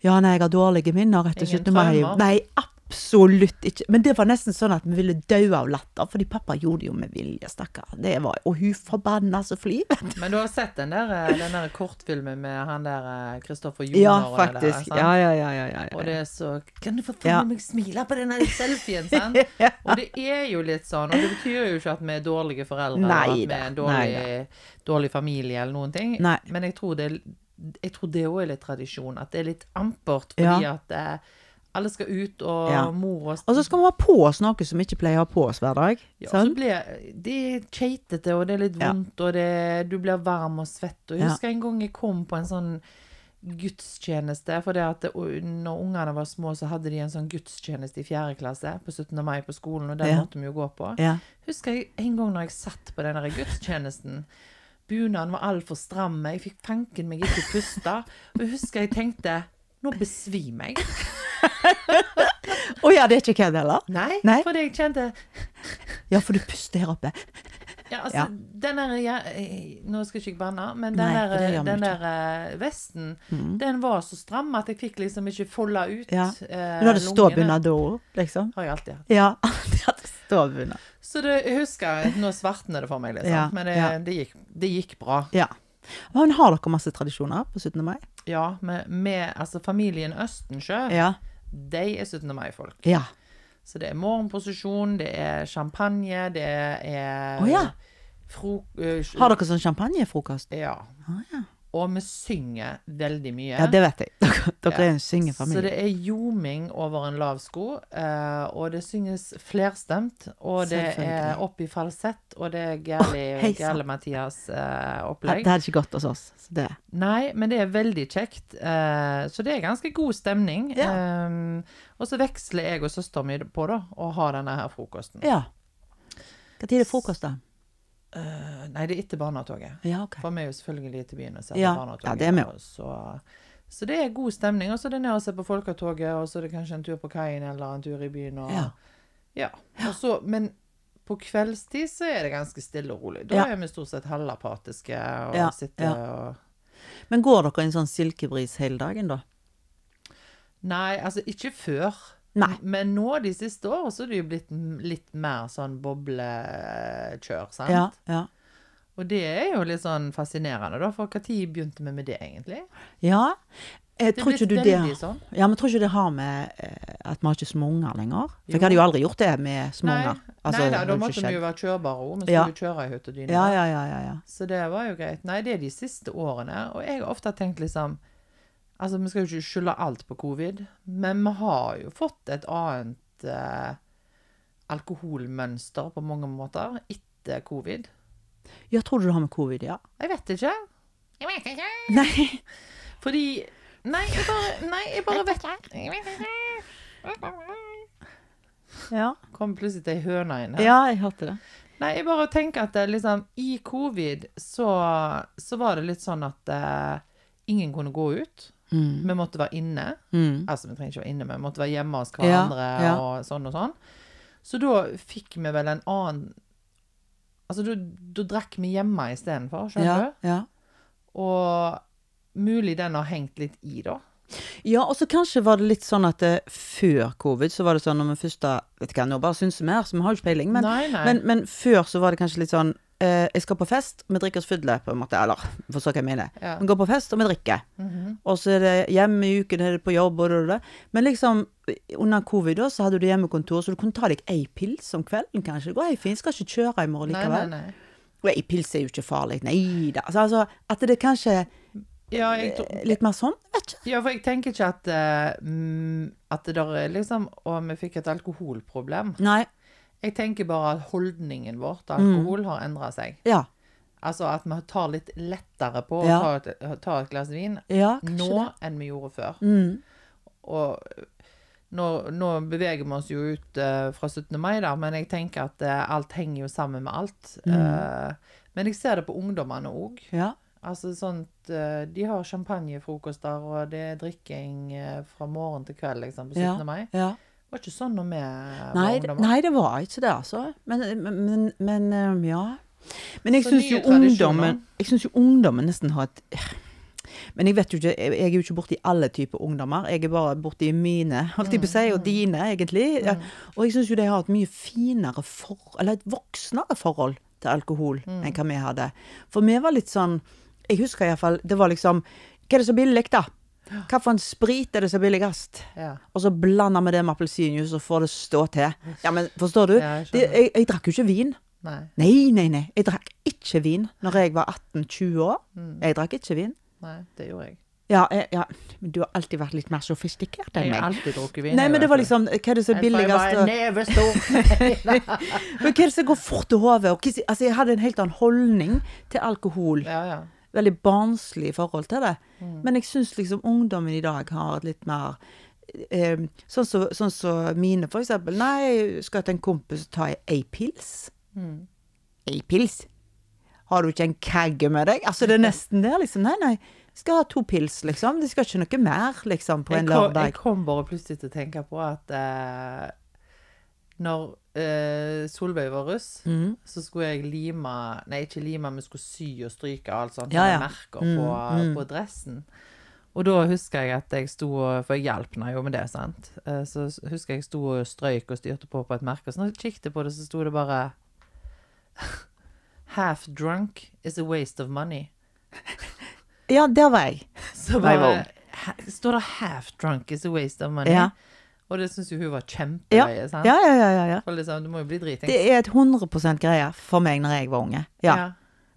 Ja, nei, jeg har dårlige minner etter 17. mai. Nei, absolutt ikke. Men det var nesten sånn at vi ville dø av latter, fordi pappa gjorde det jo med vilje, stakkar. Og hun forbanna så flyvet. Men du har sett den der, eh, den der kortfilmen med han der Kristoffer Joner? Ja, faktisk. der. Ja, ja, ja. ja, ja, Og det er så Kan du få følge meg smile på denne selfien, sant? Og det er jo litt sånn, og det betyr jo ikke at vi er dårlige foreldre, Nei eller at vi er en dårlig, dårlig familie, eller noen ting. Nei. Men jeg tror det jeg tror det òg er litt tradisjon, at det er litt ampert, fordi at eh, alle skal ut, og Ja. mor og Og så skal vi ha på oss noe som vi ikke pleier å ha på oss hver dag. ja, så blir det er keitete, og det er litt Ja. vondt, og det, du blir varm og svett. Og jeg Ja. husker en gang jeg kom på en sånn gudstjeneste, for det at det, når ungene var små, så hadde de en sånn gudstjeneste i fjerde klasse på 17. mai på skolen, og den Ja. måtte vi jo gå på. Ja. Husker jeg en gang når jeg satt på den der gudstjenesten. Bunaden var altfor stram, jeg fikk fanken meg ikke puste. Og jeg husker jeg tenkte nå besvimer jeg. Å ja, det er ikke kødd heller? Nei, Nei. fordi jeg kjente Ja, for du puster her oppe. Ja, altså, Ja. den der ja, eh, Nå skal jeg ikke banne, men den Nei, der, for den der vesten, vesten, den var så stram at jeg fikk liksom ikke folda ut Ja. eh, Du hadde ståbunad da òg, liksom? Har jeg alltid hatt. Ja, de hadde ståbunad. Så det, jeg husker Nå svartner det for meg, liksom. Ja, Men det, det, gikk, det gikk bra. Ja. Men har dere masse tradisjoner på 17. mai? Ja, med, med altså familien Østensjø, Ja. De er 17. mai-folk. Ja. Så det er morgenposisjon, det er champagne, det er Å, ja. eh, Har dere sånn champagnefrokost? Ja. Ah, ja. Og vi synger veldig mye. ja, det vet jeg. Dere, dere Ja. er en syngefamilie. Så det er ljoming over en lav sko, eh, og det synges flerstemt, og det er opp i falsett, og det er gærlig, Å, hei sann. gærlig Mathias oh, uh, opplegg. det hadde ikke gått hos oss. Så det. Nei, men det er veldig kjekt, Uh, så det er ganske god stemning. Ja. Um, og så veksler jeg og søsteren min på da, å ha denne her frokosten. Ja. Tid er frokost, da? Eh, nei, det er etter barnetoget. Ja, okay. For vi er jo selvfølgelig til byen og ser Ja, barnetoget. ja, Så, så det er god stemning. Og så er det ned og se på Folketoget, og så er det kanskje en tur på kaien eller en tur i byen. Og, Ja. ja. Og så, men på kveldstid så er det ganske stille og rolig. Da er vi stort sett halvapatiske og sitter og Men går dere en sånn silkebris hele dagen, da? Nei, altså ikke før. Nei. Men nå de siste årene så er det jo blitt litt mer sånn boblekjør, sant? Ja. ja. Og det er jo litt sånn fascinerende, da. For når begynte vi med det, egentlig? Ja. Jeg tror ikke du det sånn. Ja, men tror ikke det har med eh, at vi har ikke små unger lenger? For Jo. jeg hadde jo aldri gjort det med små Nei, unger. Altså, nei det da, måtte vi jo være kjørbare òg. Vi Ja. skulle kjøre i hytt og. Ja, ja, ja, ja, ja. Så det var jo greit. Nei, det er de siste årene. Og jeg har ofte tenkt liksom Altså, vi skal jo ikke skylde alt på covid, men vi har jo fått et annet eh, alkoholmønster på mange måter etter covid. Ja, tror du det har med covid, ja? Jeg vet ikke. Jeg vet ikke. Nei. Fordi Nei, jeg bare, nei, jeg bare vet ikke. Ja. Kom plutselig ei høne inn her. ja, jeg hørte det. Nei, jeg bare tenker at liksom, i covid så, så var det litt sånn at eh, ingen kunne gå ut. Mm. Vi måtte være inne. Mm. Altså, vi trenger ikke være inne, men vi måtte være hjemme hos hverandre ja. og sånn og sånn. Så da fikk vi vel en annen Altså, da, drakk vi hjemme istedenfor, skjønner Ja, du? ja. Og mulig den har hengt litt i, da. Ja, og så kanskje var det litt sånn at det, før covid, så var det sånn når vi først da Vet ikke hva, nå bare syns vi her, så vi har jo ikke peiling. Men, nei, nei. men, men før så var det kanskje litt sånn eh, Jeg skal på fest, vi drikker oss fulle, på en måte. Eller, forstår hva jeg mener. ja. Vi går på fest, og vi drikker. Mhm. Og så er det hjemme i uken, er det på jobb, og det, og det. Men liksom, under covid da, så hadde du hjemmekontor, så du kunne ta deg ei pils om kvelden, kanskje. Det går helt fint, skal ikke kjøre i morgen likevel. nei, nei. Og ei pils er jo ikke farlig. Nei da. Altså, altså, at det kanskje Ja, litt mer sånn, vet ikke. ja, for jeg tenker ikke at mm, At det der er liksom Og vi fikk et alkoholproblem. Nei. Jeg tenker bare at holdningen vår til Mm. alkohol har endra seg. Ja. Altså at vi tar litt lettere på å ta, et, ta et glass vin Ja, nå det. enn vi gjorde før. Mm. Og nå, nå beveger vi oss jo ut uh, fra 17. mai, da, men jeg tenker at uh, alt henger jo sammen med alt. Mm. Uh, men jeg ser det på ungdommene òg. Ja. Altså sånt De har champagnefrokoster, og det er drikking fra morgen til kveld, liksom, på 17. Ja. mai. ja. Det var ikke sånn når vi var ungdommer. nei, det var ikke det, altså. Men, men, men, men eh, ja. Men jeg syns jo ungdommen Jeg synes jo ungdommen nesten har et Men jeg vet jo ikke Jeg er jo ikke borti alle typer ungdommer. Jeg er bare borti mine, holdt jeg på å si, og dine, egentlig. Ja. Og jeg syns jo de har et mye finere for... Eller et voksnere forhold til alkohol enn hva vi hadde. For vi var litt sånn Jeg husker iallfall Det var liksom Hva er det så billig, da? Hva for en sprit er det så billigst? Ja. Og så blander vi det med appelsinjuice og får det stå til. Ja, men forstår du? Ja, jeg det, jeg, jeg drakk jo ikke vin. Nei. Nei, nei, nei. Jeg drakk ikke vin når jeg var 18-20 år. Mm. Jeg drakk ikke vin. Nei, det gjorde jeg. Ja, ja, men du har alltid vært litt mer sofistikert enn meg. Jeg har alltid drukket vin. Nei, men det var liksom Hva er det som er Jeg jeg var en. Men hva er det som går fort i hodet? Altså, jeg hadde en helt annen holdning til alkohol. ja, ja. Veldig barnslig forhold til det. Mm. Men jeg syns liksom ungdommen i dag har et litt mer eh, Sånn som så, sånn så mine, for eksempel. Nei, jeg skal til en kompis og ta ei, pils. Mm. Ei pils? Har du ikke en kagge med deg? Altså, det er nesten der, liksom. Nei, nei. Jeg skal ha to pils, liksom. Det skal ikke noe mer, liksom, på Jeg en lørdag. jeg kom bare plutselig til å tenke på at eh, når eh, Solveig var russ, Mm. så skulle jeg lime Nei, ikke lime, men skulle sy og stryke alt sånt. Ja, ja. Merker Mm, på, mm. på dressen. Og da husker jeg at jeg sto og For jeg hjalp henne jo med det, sant. Eh, Så husker jeg sto og strøyk og styrte på på et merke. Så når jeg kikket på det, så sto det bare Half drunk is a waste of money. Ja, der var jeg. Så bare. Står det 'half drunk is a waste of money'? Ja. Og det syns jo hun var Ja, sant? ja, ja. ja, ja. For liksom, du må jo bli dritings. Det er et 100 greie for meg når jeg var unge. Ja. ja.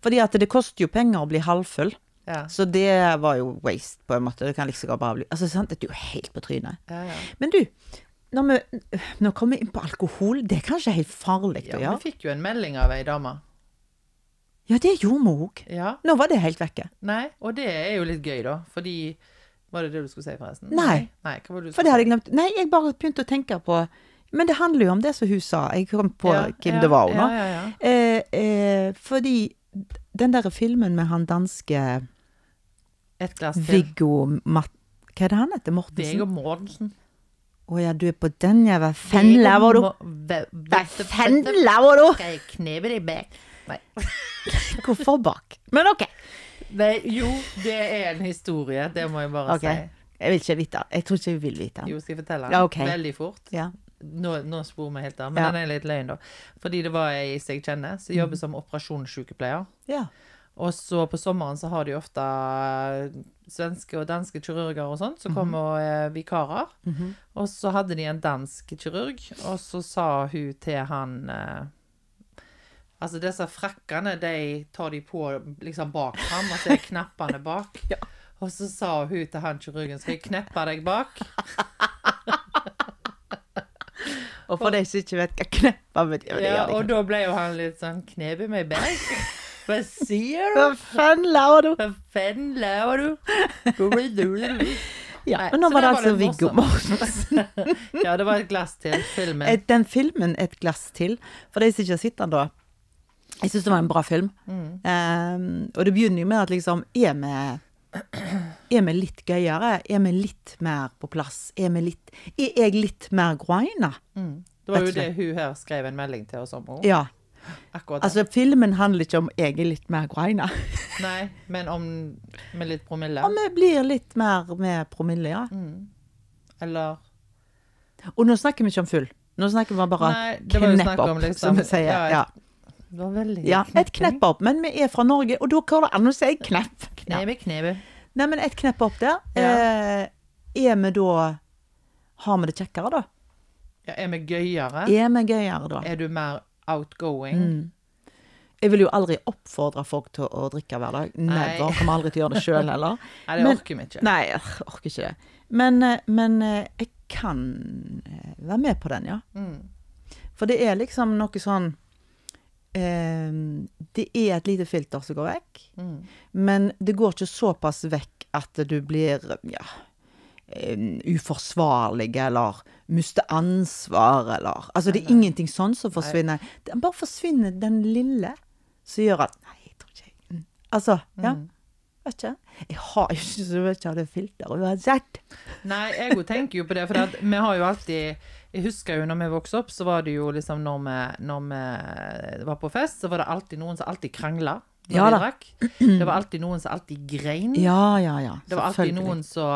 Fordi at det koster jo penger å bli halvfull. Ja. Så det var jo waste, på en måte. Det kan liksom bare bli Altså, sant, det er jo helt på trynet. Ja, ja. Men du, når vi nå kommer vi inn på alkohol, det er kanskje helt farlig ja, å gjøre? Vi fikk jo en melding av ei dame. Ja, det gjorde vi òg. Ja. Nå var det helt vekke. Nei, og det er jo litt gøy, da. Fordi Var det det du skulle si, forresten? Nei. Nei, For det hadde jeg glemt. Nei, jeg bare begynte å tenke på Men det handler jo om det som hun sa. Jeg kom på Ja, hvem ja, det var nå. Ja. Eh, eh, fordi den derre filmen med han danske Et glass til. Viggo Matt... Hva er det han heter? Mortensen? Viggo Mortensen. Å ja, du er på den, ja. Hva fenla var du? Hva fenla var du? Skal jeg knepe deg bak? Nei. Hvorfor bak? Men OK. Nei, jo, det er en historie. Det må jeg bare okay. si. Jeg vil ikke vite. Jeg tror ikke jeg vil vite. Jo, skal jeg fortelle den? Ja, okay. Veldig fort. Ja. Nå, nå spor vi helt av, men Ja. den er litt løgn, da. Fordi det var ei som jeg kjenner, som Mm. jobber som operasjonssykepleier. ja. Og så på sommeren så har de ofte svenske og danske kirurger og sånt, som Mhm. kommer og er vikarer. Og så hadde de en dansk kirurg, og så sa hun til han Altså, disse frakkene, de tar de på liksom bak ham, og så er knappene bak. Og så sa hun til han kirurgen, skal jeg kneppe deg bak? Og for de som ikke vet hva kneppe betyr, Ja, og da ble jo han litt sånn knebe meg bak. Hva sier du? Hva faen lager du? Hva faen laver du? Ja, Nei, men nå var det det altså Viggo Mortensen. Ja, det var et glass til filmen. Et- Den filmen 'Et glass til', for de som ikke har sett den da Jeg syns det var en bra film. Mm. Um, og det begynner jo med at liksom Er vi er vi litt gøyere? Er vi litt mer på plass? Er vi litt Er jeg litt mer groina? Mm. Det var jo det hun her skrev en melding til oss om. også. Ja. Akkurat det. Altså, filmen handler ikke om jeg er litt mer groina. Nei, men om med litt promille. Om vi blir litt mer med promille, ja. Mm. Eller Og nå snakker vi ikke om full. Nå snakker vi bare Nei, knepp opp, om liksom- som vi sier. ja, Ja, ja. Et knepp opp. Men vi er fra Norge, og da går det an å si knepp. Knebe, knebe. Nei, men et knepp opp der. Ja. Eh, er vi da Har vi det kjekkere, da? Ja, er vi gøyere? Er vi gøyere, da? Er du mer outgoing? Mm. Jeg vil jo aldri oppfordre folk til å drikke hver dag. Nei. Never. Kommer aldri til å gjøre det sjøl heller. Nei, det Men- orker vi ikke. Nei, jeg orker ikke det. Men, eh, men eh, jeg kan være med på den, ja. Mm. For det er liksom noe sånn Det er et lite filter som går vekk, Mm. men det går ikke såpass vekk at du blir ja, eh, uforsvarlig eller mister ansvar eller Altså, det er ingenting sånn som forsvinner. Det bare forsvinner den lille som gjør at Nei, jeg tror ikke jeg mm. Altså, ja. Mm. Vet ikke. Jeg har jo ikke så mye av det filteret uansett. Nei, jeg òg tenker jo på det, for vi har jo alltid Jeg husker jo når vi vokste opp, så var det jo liksom når vi, når vi var på fest, så var det alltid noen som alltid krangla Ja da. Det var alltid noen som alltid grein. Ja, ja, ja. Det var alltid noen som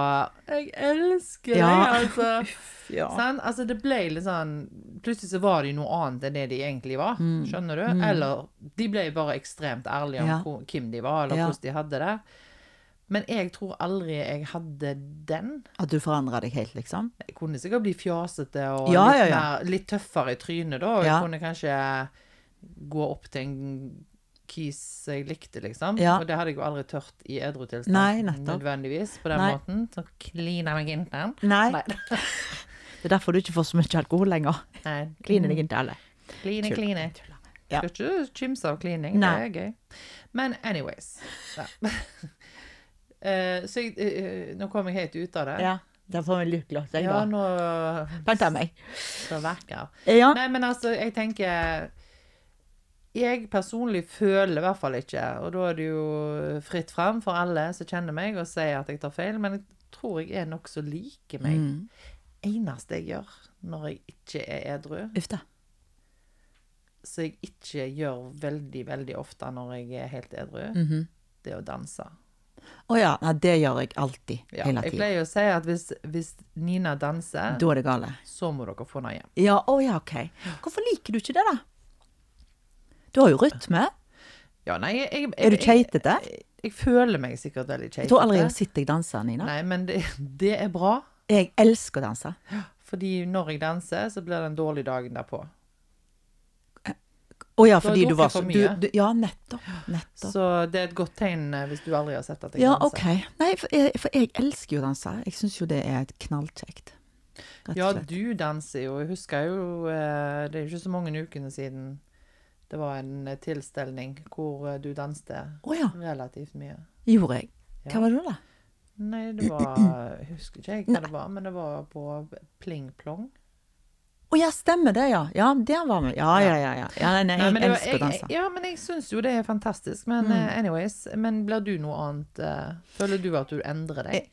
Jeg elsker deg, Ja. altså. Ja. Sånn? Altså, det ble litt sånn Plutselig så var de noe annet enn det de egentlig var. Skjønner du? Eller de ble bare ekstremt ærlige om Mm. Ja. hvem de var, eller hvordan de hadde det. Men jeg tror aldri jeg hadde den. At du forandra deg helt, liksom? Jeg kunne sikkert bli fjasete og Ja, litt, ja. Mer, litt tøffere i trynet, da. Jeg kunne kanskje gå opp til en kis jeg likte, liksom. Og det hadde jeg jo aldri tørt i edru tilstand. Nødvendigvis, på den Nei. måten. Så klina meg inn den. Nei. Nei. Det er derfor du ikke får så mye alkohol lenger. Nei. Kline deg ikke alle. Kline, kline. Ja. Skal ikke kimse av klining. Nei. Det er gøy. Men anyways. Ja. Eh, så jeg, uh, nå kom jeg helt ut av det. Ja, da får vi lykkelig jeg Ja, da. nå av meg. så vakker. Ja. Nei, men altså, jeg tenker Jeg personlig føler i hvert fall ikke, og da er det jo fritt fram for alle som kjenner meg, og sier at jeg tar feil, men jeg tror jeg er nokså like meg. Mm. Eneste jeg gjør når jeg ikke er edru, Uff da. som jeg ikke gjør veldig, veldig ofte når jeg er helt edru, Mhm. det er å danse. Å ja, nei, det gjør jeg alltid. Ja, hele jeg tida. pleier å si at hvis, hvis Nina danser, Da er det gale. så må dere få hjem. Ja, å ja, OK. Hvorfor liker du ikke det, da? Du har jo rytme. Ja, nei, jeg, jeg, Er du jeg- keitete? Jeg, jeg føler meg sikkert veldig keitete. Jeg tror aldri jeg har sett deg danse, Nina. Nei, men det, det er bra. Jeg elsker å danse. Fordi når jeg danser, så blir det en dårlig dagen derpå. Å ja, fordi du var så du, du, Ja, nettopp. Nettopp. Så det er et godt tegn eh, hvis du aldri har sett at jeg Ja, danser. OK. Nei, for jeg, for jeg elsker jo å danse. Jeg syns jo det er knallkjekt. Ja, du danser jo. Jeg husker jo eh, Det er ikke så mange ukene siden det var en eh, tilstelning hvor du danste oh, ja. relativt mye. Gjorde jeg. Ja. Hva var det da? Nei, det var Jeg husker ikke hva hva det var, men det var på Pling Plong. Å ja, stemmer det, ja. Ja, der var vi. Ja, ja, ja. ja. ja nei, nei, Nei, jeg men det elsker å danse. Ja, men jeg syns jo det er fantastisk. Men Mm. eh, anyways, men blir du noe annet uh, Føler du at du endrer deg?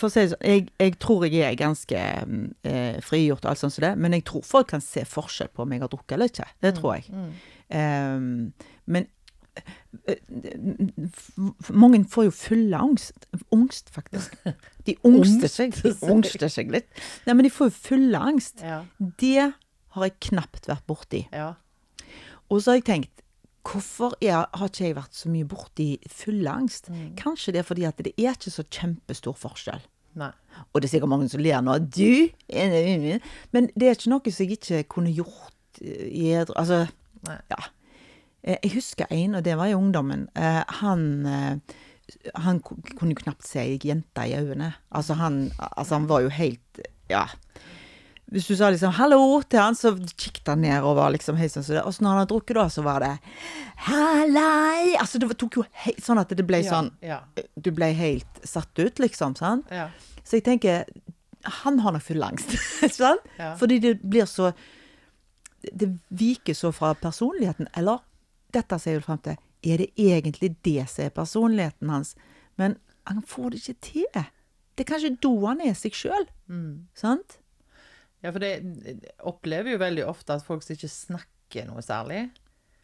For å si det sånn, jeg, jeg tror jeg er ganske mm, eh, frigjort og alt sånt som det, men jeg tror folk kan se forskjell på om jeg har drukket eller ikke. Det tror jeg. Mm. Um, men eh, mange får jo fulle angst. Angst, faktisk. De ungster seg, de ungster seg litt. Nei, men de får jo fulle angst. Ja. Det har jeg knapt vært borti. ja. Og så har jeg tenkt, hvorfor er, har ikke jeg vært så mye borti fulle angst? Mm. Kanskje det er fordi at det er ikke så kjempestor forskjell. Nei. Og det er sikkert mange som ler nå. Du! Men det er ikke noe som jeg ikke kunne gjort eh, i edru Altså, Nei. ja. Eh, Jeg husker en, og det var i ungdommen. Eh, Han, han kunne jo knapt se ei jente i øynene. Altså han, altså han var jo helt Ja. Hvis du sa liksom 'hallo' til han, så kikket han ned og var liksom helt sånn som det. Og så når han hadde drukket, da, så var det 'hallei'. Altså det tok jo helt sånn at det ble Ja, sånn Ja. Du ble helt satt ut, liksom. sant? ja. Så jeg tenker Han har nok full angst. sant? Ja. Fordi det blir så Det viker så fra personligheten. Eller dette sier du frem til. Er det egentlig det som er personligheten hans? Men han får det ikke til. Det er kanskje da han er seg sjøl. Sant? Ja, for det jeg opplever jo veldig ofte at folk som ikke snakker noe særlig,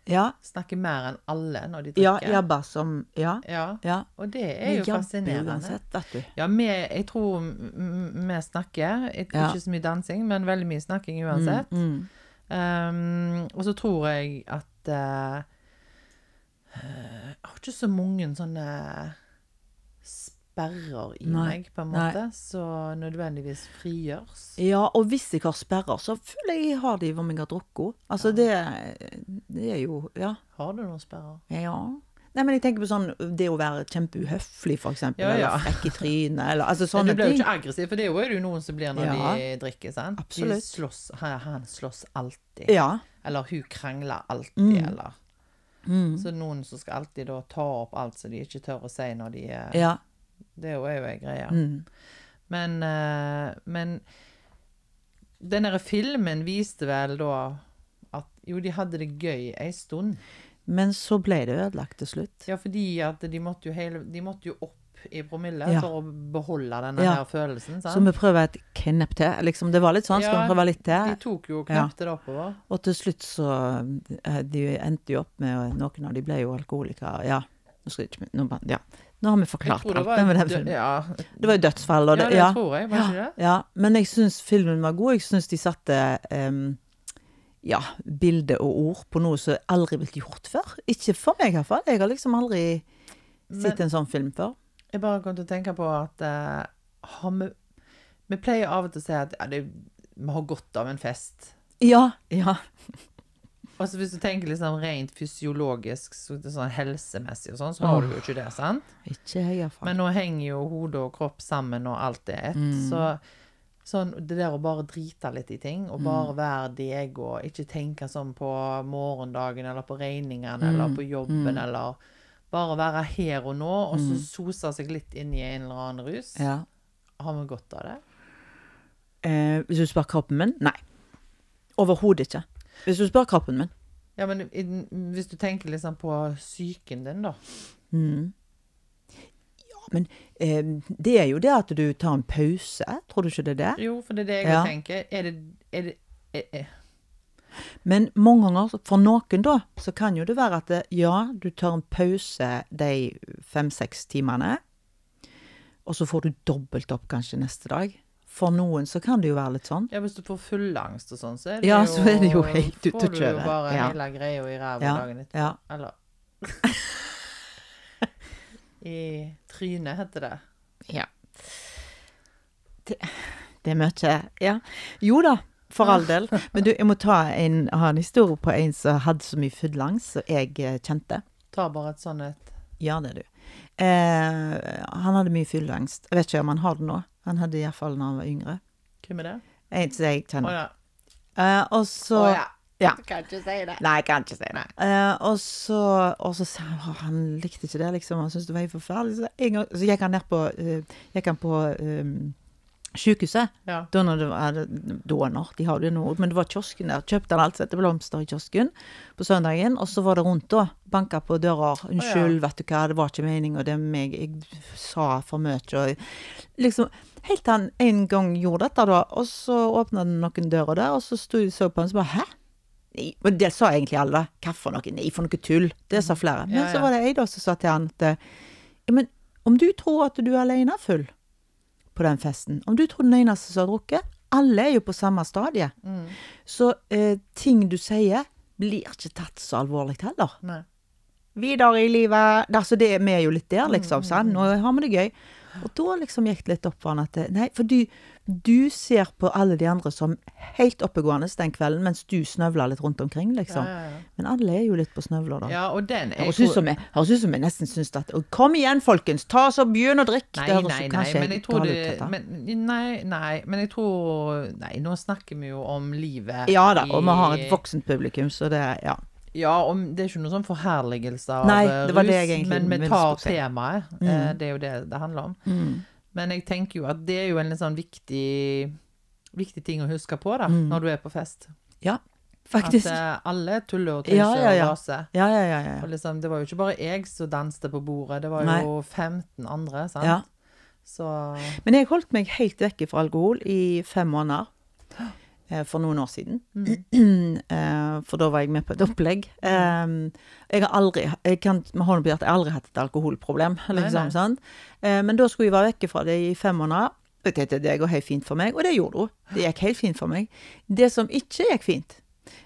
Ja. snakker mer enn alle når de Ja, drikker. jabba som Ja. Ja, ja. Og det er jo fascinerende. Uansett, vet du. Ja, vi, jeg tror vi snakker. Ik- Ja. Ikke så mye dansing, men veldig mye snakking uansett. Mm. Um, og så tror jeg at eh, Jeg har ikke så mange sånne sperrer i Nei, meg, på en måte, så nødvendigvis frigjørs. Ja, og hvis jeg har sperrer, så føler jeg jeg har de om jeg har drukket. Altså, det, det er jo Ja. Har du noen sperrer? Ja. Nei, men jeg tenker på sånn det å være kjempeuhøflig, for eksempel. Ja, ja. Eller frekk i trynet, eller altså sånne ting. du blir jo ikke aggressiv, for det er jo noen som blir når Ja. de drikker. sant? Absolutt. Slåss, han, han slåss alltid. Ja. Eller hun krangler alltid, Mm. eller Mm. Så noen som skal alltid da ta opp alt som de ikke tør å si når de er Ja. Det er jo ei greie. Mm. Men, eh, men den derre filmen viste vel da at jo, de hadde det gøy ei stund. Men så ble det ødelagt til slutt. Ja, fordi at de måtte jo, hele, de måtte jo opp i promille Ja. for å beholde denne Ja. her følelsen. Så vi prøver et knepp til. Liksom, det var litt sånn, skal vi prøve litt De tok jo Ja. knepte det oppover. Og til slutt så eh, De endte jo opp med Noen av de ble jo alkoholikere. Ja. Nå, skal jeg ikke, nå, ja. nå har vi forklart det alt. var, Det, den filmen. ja, det var jo dødsfall. Og ja, det, det ja. tror jeg, var ikke det? Ja, men jeg syns filmen var god. Jeg syns de satte um, ja, bilde og ord på noe som aldri blitt gjort før. Ikke for meg, iallfall. Jeg har liksom aldri sett en sånn film før. Jeg bare kom til å tenke på at uh, har vi, vi pleier av og til å si at ja, det, vi har godt av en fest. Ja, ja. Altså Hvis du tenker liksom rent fysiologisk, så, sånn helsemessig og sånn, så har du jo ikke det, sant? Ikke jeg, iallfall. Men nå henger jo hode og kropp sammen, og alt er ett. Mm. Så sånn, det der å bare drite litt i ting, og bare Mm. være deg, og ikke tenke sånn på morgendagen, eller på regningene, Mm. eller på jobben, eller bare være her og nå, og så Mm. sose seg litt inn i en eller annen rus. Ja. Har vi godt av det? Eh, hvis du spør kroppen min? Nei. Overhodet ikke. Hvis du spør kroppen min. Ja, men hvis du tenker liksom på psyken din, da. Mm. Ja, men eh, det er jo det at du tar en pause. Tror du ikke det er det? Jo, for det er det jeg Ja. tenker. Er det, er det er, er, Men mange ganger, for noen da, så kan jo det være at ja, du tar en pause de fem-seks timene, og så får du dobbelt opp kanskje neste dag. For noen så kan det jo være litt sånn. Ja, hvis du får fullangst og sånn, så er det Ja, jo så er det jo helt ute å kjøre. Får du jo bare Ja. hele greia i ræva Ja, dagen etter. ja. Eller I trynet, heter det. Ja. Det, det er mye. Ja. Jo da, for all del. Men du, jeg må ta en, ha en historie på en som hadde så mye fylleangst som jeg eh, kjente. Ta bare et sånn et Ja, det du. Eh, han hadde mye fylleangst. Jeg vet ikke om han har det nå. Han hadde det iallfall da han var yngre. Hvem er det? En som jeg Å kjenner. ja. Eh, og så Å ja. Ja. Kan ikke si det. Nei, jeg kan ikke si det. Eh, og så, og så sa han «Å, han likte ikke det, liksom. Han syntes det var helt forferdelig. Så, gang, så gikk han ned på, uh, gikk han på um, sykehuset. Ja. Da når det var Donor, de har det jo nå, men det var kiosken der. Kjøpte han alt dette blomster i kiosken på søndagen, og så var det rundt da. Banka på dører. 'Unnskyld, vet du hva, det var ikke meningen, og det er meg, jeg sa for mye', og liksom Helt til han en gang gjorde dette, da, og så åpna det noen dører der, og så sto de og så på han og så bare 'hæ?' Nei, og det sa egentlig alle. Hva for noe? Nei, for noe tull. Det sa flere. Men Ja, så ja. var det ei da som sa til han at ja, men om du tror at du er alene full på den festen, om du tror den eneste som har drukket, alle er jo på samme stadie. Mm. Så eh, ting du sier, blir ikke tatt så alvorlig heller. Nei. Videre i livet Altså, det, vi er jo litt der, Mm, liksom. sant? Nå har vi det gøy. Og da liksom gikk det litt opp for han at Nei, for du, du ser på alle de andre som helt oppegående den kvelden, mens du snøvler litt rundt omkring, liksom. Ja, ja. Men alle er jo litt på snøvler, da. ja, og den jeg Høres ut som jeg, nesten syns at Kom igjen, folkens! Ta oss og Begynn å drikke! Nei, nei, nei, men jeg tror det men, Nei, nei, men jeg tror Nei, nå snakker vi jo om livet Ja da, og vi har et voksent publikum, så det Ja. Ja, og det er ikke noe sånn forherligelse av Nei, eh, det var rus, men vi tar temaet. eh, Det er jo det det handler om. Mm. Men jeg tenker jo at det er jo en litt sånn viktig Viktig ting å huske på da, Mm. når du er på fest. ja. Faktisk. At eh, alle tuller og tøyser Ja, ja, ja. og raser. Ja, ja, ja. ja, Og liksom, det var jo ikke bare jeg som danste på bordet, det var Nei. jo 15 andre, sant? ja. Så Men jeg holdt meg helt vekk fra alkohol i fem måneder. Eh, For noen år siden. Mm. Eh, For da var jeg med på et opplegg. Eh, Jeg har aldri jeg kan med hånden på hjertet, jeg har aldri hatt et alkoholproblem. Nei, Liksom, nei. sant? Eh, Men da skulle jeg være vekke fra det i fem måneder. Det, det går helt fint for meg, og det gjorde hun. Det gikk helt fint for meg. Det som ikke gikk fint,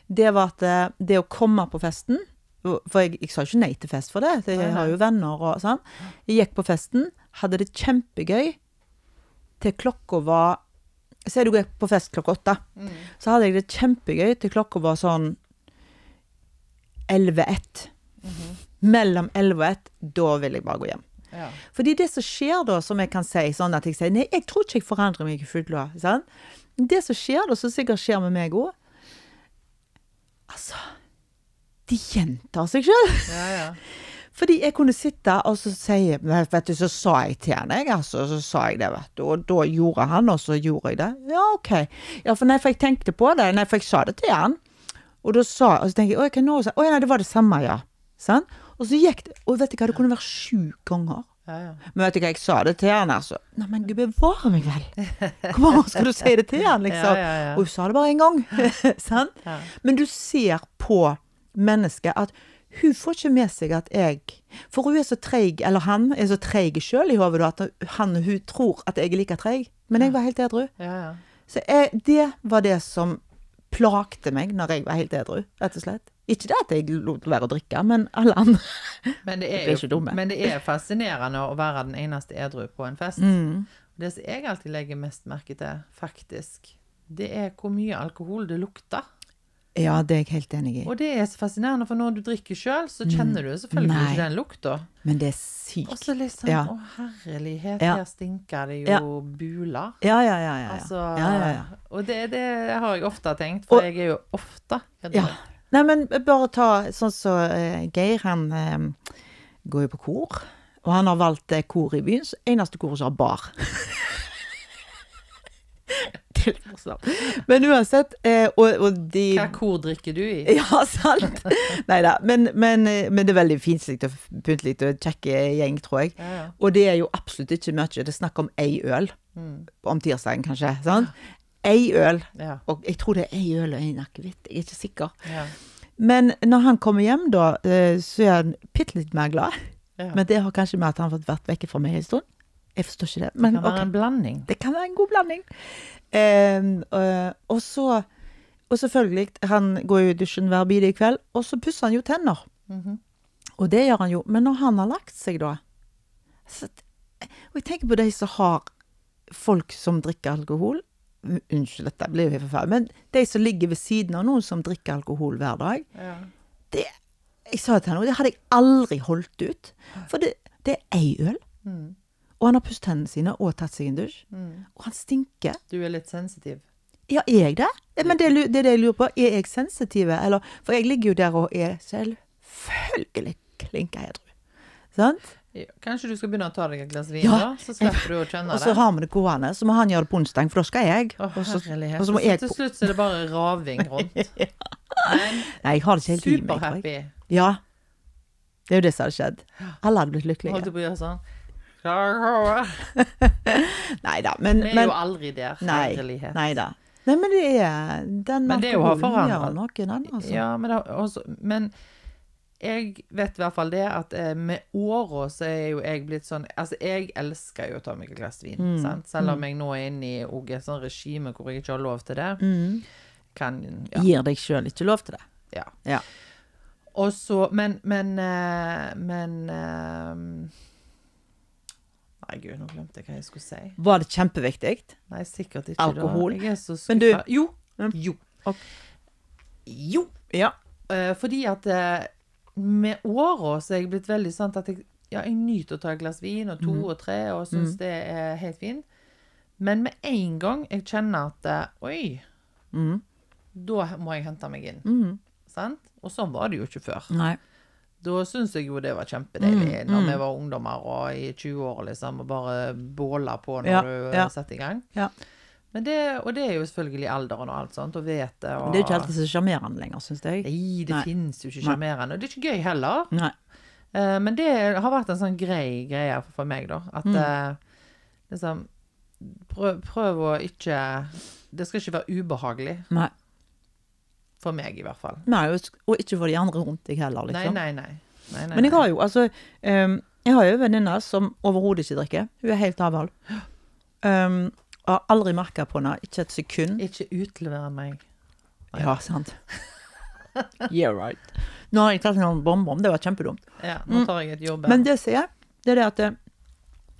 det var at det å komme på festen For jeg, jeg sa ikke nei til fest for det. Jeg Nei, nei. har jo venner og sånn. Jeg gikk på festen, hadde det kjempegøy til klokka var Si du gikk på fest klokka åtte. Mm. Så hadde jeg det kjempegøy til klokka var sånn 11-1. -hmm. Mellom 11 og 1, da vil jeg bare gå hjem. ja. Fordi det som skjer da, som jeg kan si, sånn at jeg sier Nei, jeg tror ikke jeg forandrer meg i fylla. Sånn? Det som skjer da, som sikkert skjer med meg òg Altså De gjentar seg sjøl. ja, ja. Fordi jeg kunne sitte og så si Vet du, så sa jeg til han, jeg, altså. Så sa jeg det, vet du. Og da gjorde han, og så gjorde jeg det. Ja, OK. Ja, for nei, for jeg tenkte på det. Nei, for jeg sa det til han. Og da sa Og så tenker jeg Å, hva nå? Å ja, nei, det var det samme, ja. Sånn? Og så gikk det Og vet du hva, det kunne være sju ganger. ja, ja. Men vet du hva, jeg sa det til han, altså. Nei, men gud bevare meg vel. Hvor mange skal du si det til han, liksom? Ja. Og hun sa det bare én gang. Sant? Men du ser på mennesket at hun får ikke med seg at jeg For hun er så treig, eller han er så treig sjøl i hodet at han hun tror at jeg er like treig. Men jeg var helt edru. ja, ja. Så jeg, det var det som plagte meg når jeg var helt edru, rett og slett. Ikke det at jeg lot være å drikke, men alle andre. Men det, er jo, ikke dumme. men det er fascinerende å være den eneste edru på en fest. Mm. Det som jeg alltid legger mest merke til, faktisk, det er hvor mye alkohol det lukter. Ja, det er jeg helt enig i. Og det er så fascinerende, for når du drikker sjøl, så kjenner du selvfølgelig Nei. ikke den lukta. Men det er sykt. Og så liksom Ja. Å, herlighet, Ja. her stinker det Ja. jo buler. Ja, ja, ja. ja, ja. Altså, ja, ja, ja. Og det, det har jeg ofte tenkt, for Og- jeg er jo ofte. Ja. Nei, men bare ta sånn som eh, Geir, han uh, går jo på kor. Og han har valgt uh, kor i byen, så eneste koret som har bar. det er litt morsomt. Men uansett, eh, og, og de Hva kor drikker du i? Ja, sant? Nei da. Men, men, eh, men det er veldig finslig og pyntelig og kjekke gjeng, tror jeg. Ja, ja. Og det er jo absolutt ikke mye. Det er snakk om ei øl Mm. om tirsdagen, kanskje. sant? ei øl. Ja. Og jeg tror det er ei øl og en akevitt, jeg er ikke sikker. Ja. Men når han kommer hjem, da, eh, så er han bitte litt mer glad. Men det har kanskje med at han har vært vekke fra meg en stund. Jeg forstår ikke det. det kan være okay. en blanding. Det kan være en god blanding. Um, uh, og så Og selvfølgelig, han går jo i dusjen hver bidige kveld, og så pusser han jo tenner. Mhm. Og det gjør han jo. Men når han har lagt seg, da så, Og jeg tenker på de som har folk som drikker alkohol. Unnskyld, dette blir jo helt forferdelig. Men de som ligger ved siden av noen som drikker alkohol hver dag. Ja. Det, jeg sa til henne, det hadde jeg aldri holdt ut. For det, det er ei øl. Mm. Og han har pusset hendene sine og tatt seg en dusj. Mm. Og han stinker. Du er litt sensitiv. Ja, er jeg det? Men det, det er det jeg lurer på. Er jeg sensitiv? Eller, for jeg ligger jo der og er selvfølgelig klinka edru. Sant? Ja, Kanskje du skal begynne å ta deg et glass vin, Ja. da? Så slipper du å kjenne Og så har vi det gående. Så må han gjøre det på onsdag, for da skal jeg. Å, og, så, og så må jeg til slutt er det bare raving rundt. ja. Nei, jeg har det ikke helt i meg. superhappy. Ja. Det er jo det som hadde skjedd. Alle hadde blitt lykkelige. Holdt på å gjøre sånn? Nei da, men, Vi er men jo aldri der. Nei, Herlighet. nei da. Nei, men det er Den alkoholen gjør noen andre. Ja, men, også, men jeg vet i hvert fall det at eh, med åra så er jo jeg blitt sånn Altså, jeg elsker jo å ta meg et glass vin, Mm, sant? Selv om jeg nå er inne i og et sånt regime hvor jeg ikke har lov til det. Mm. Kan ja. Gir deg sjøl ikke lov til det. ja. Ja. Og så Men, men men, Men Nei, gud, nå glemte jeg hva jeg skulle si. Var det kjempeviktig? Nei, sikkert ikke. Alkohol. Da. Jeg er så Men du- Jo. Mm. Jo. Okay. Jo. Ja. Eh, fordi at eh, med åra så er jeg blitt veldig sånn at jeg, ja, jeg nyter å ta et glass vin, og to mm. og tre, og syns det er helt fint. Men med en gang jeg kjenner at eh, Oi, Mm. da må jeg hente meg inn. Mm. Sant? Og sånn var det jo ikke før. Nei. Da syns jeg jo det var kjempedeilig Mm, når mm. vi var ungdommer og i 20-åra, liksom, og bare båla på når Ja, du ja. setter i gang. Ja. Men det, og det er jo selvfølgelig alderen og alt sånt, og vete og Men det er jo ikke alltid så sjarmerende lenger, syns jeg. Nei, det Nei. finnes jo ikke sjarmerende. Og det er ikke gøy heller. Nei. Uh, men det har vært en sånn grei greie for meg, da. At Mm. uh, liksom prøv, prøv å ikke Det skal ikke være ubehagelig. Nei. For meg, i hvert fall. Nei, og ikke for de andre rundt deg heller, liksom. Nei, nei, nei. nei, nei Men jeg har jo altså um, Jeg har jo en venninne som overhodet ikke drikker. Hun er helt avhold. Um, har aldri merka på henne, ikke et sekund. Ikke utlevere meg. Ja, sant. yeah, right. Nå har jeg tatt en bonbon, det var kjempedumt. Ja, nå tar jeg et jobb. Mm. Men det sier jeg, det er det at eh,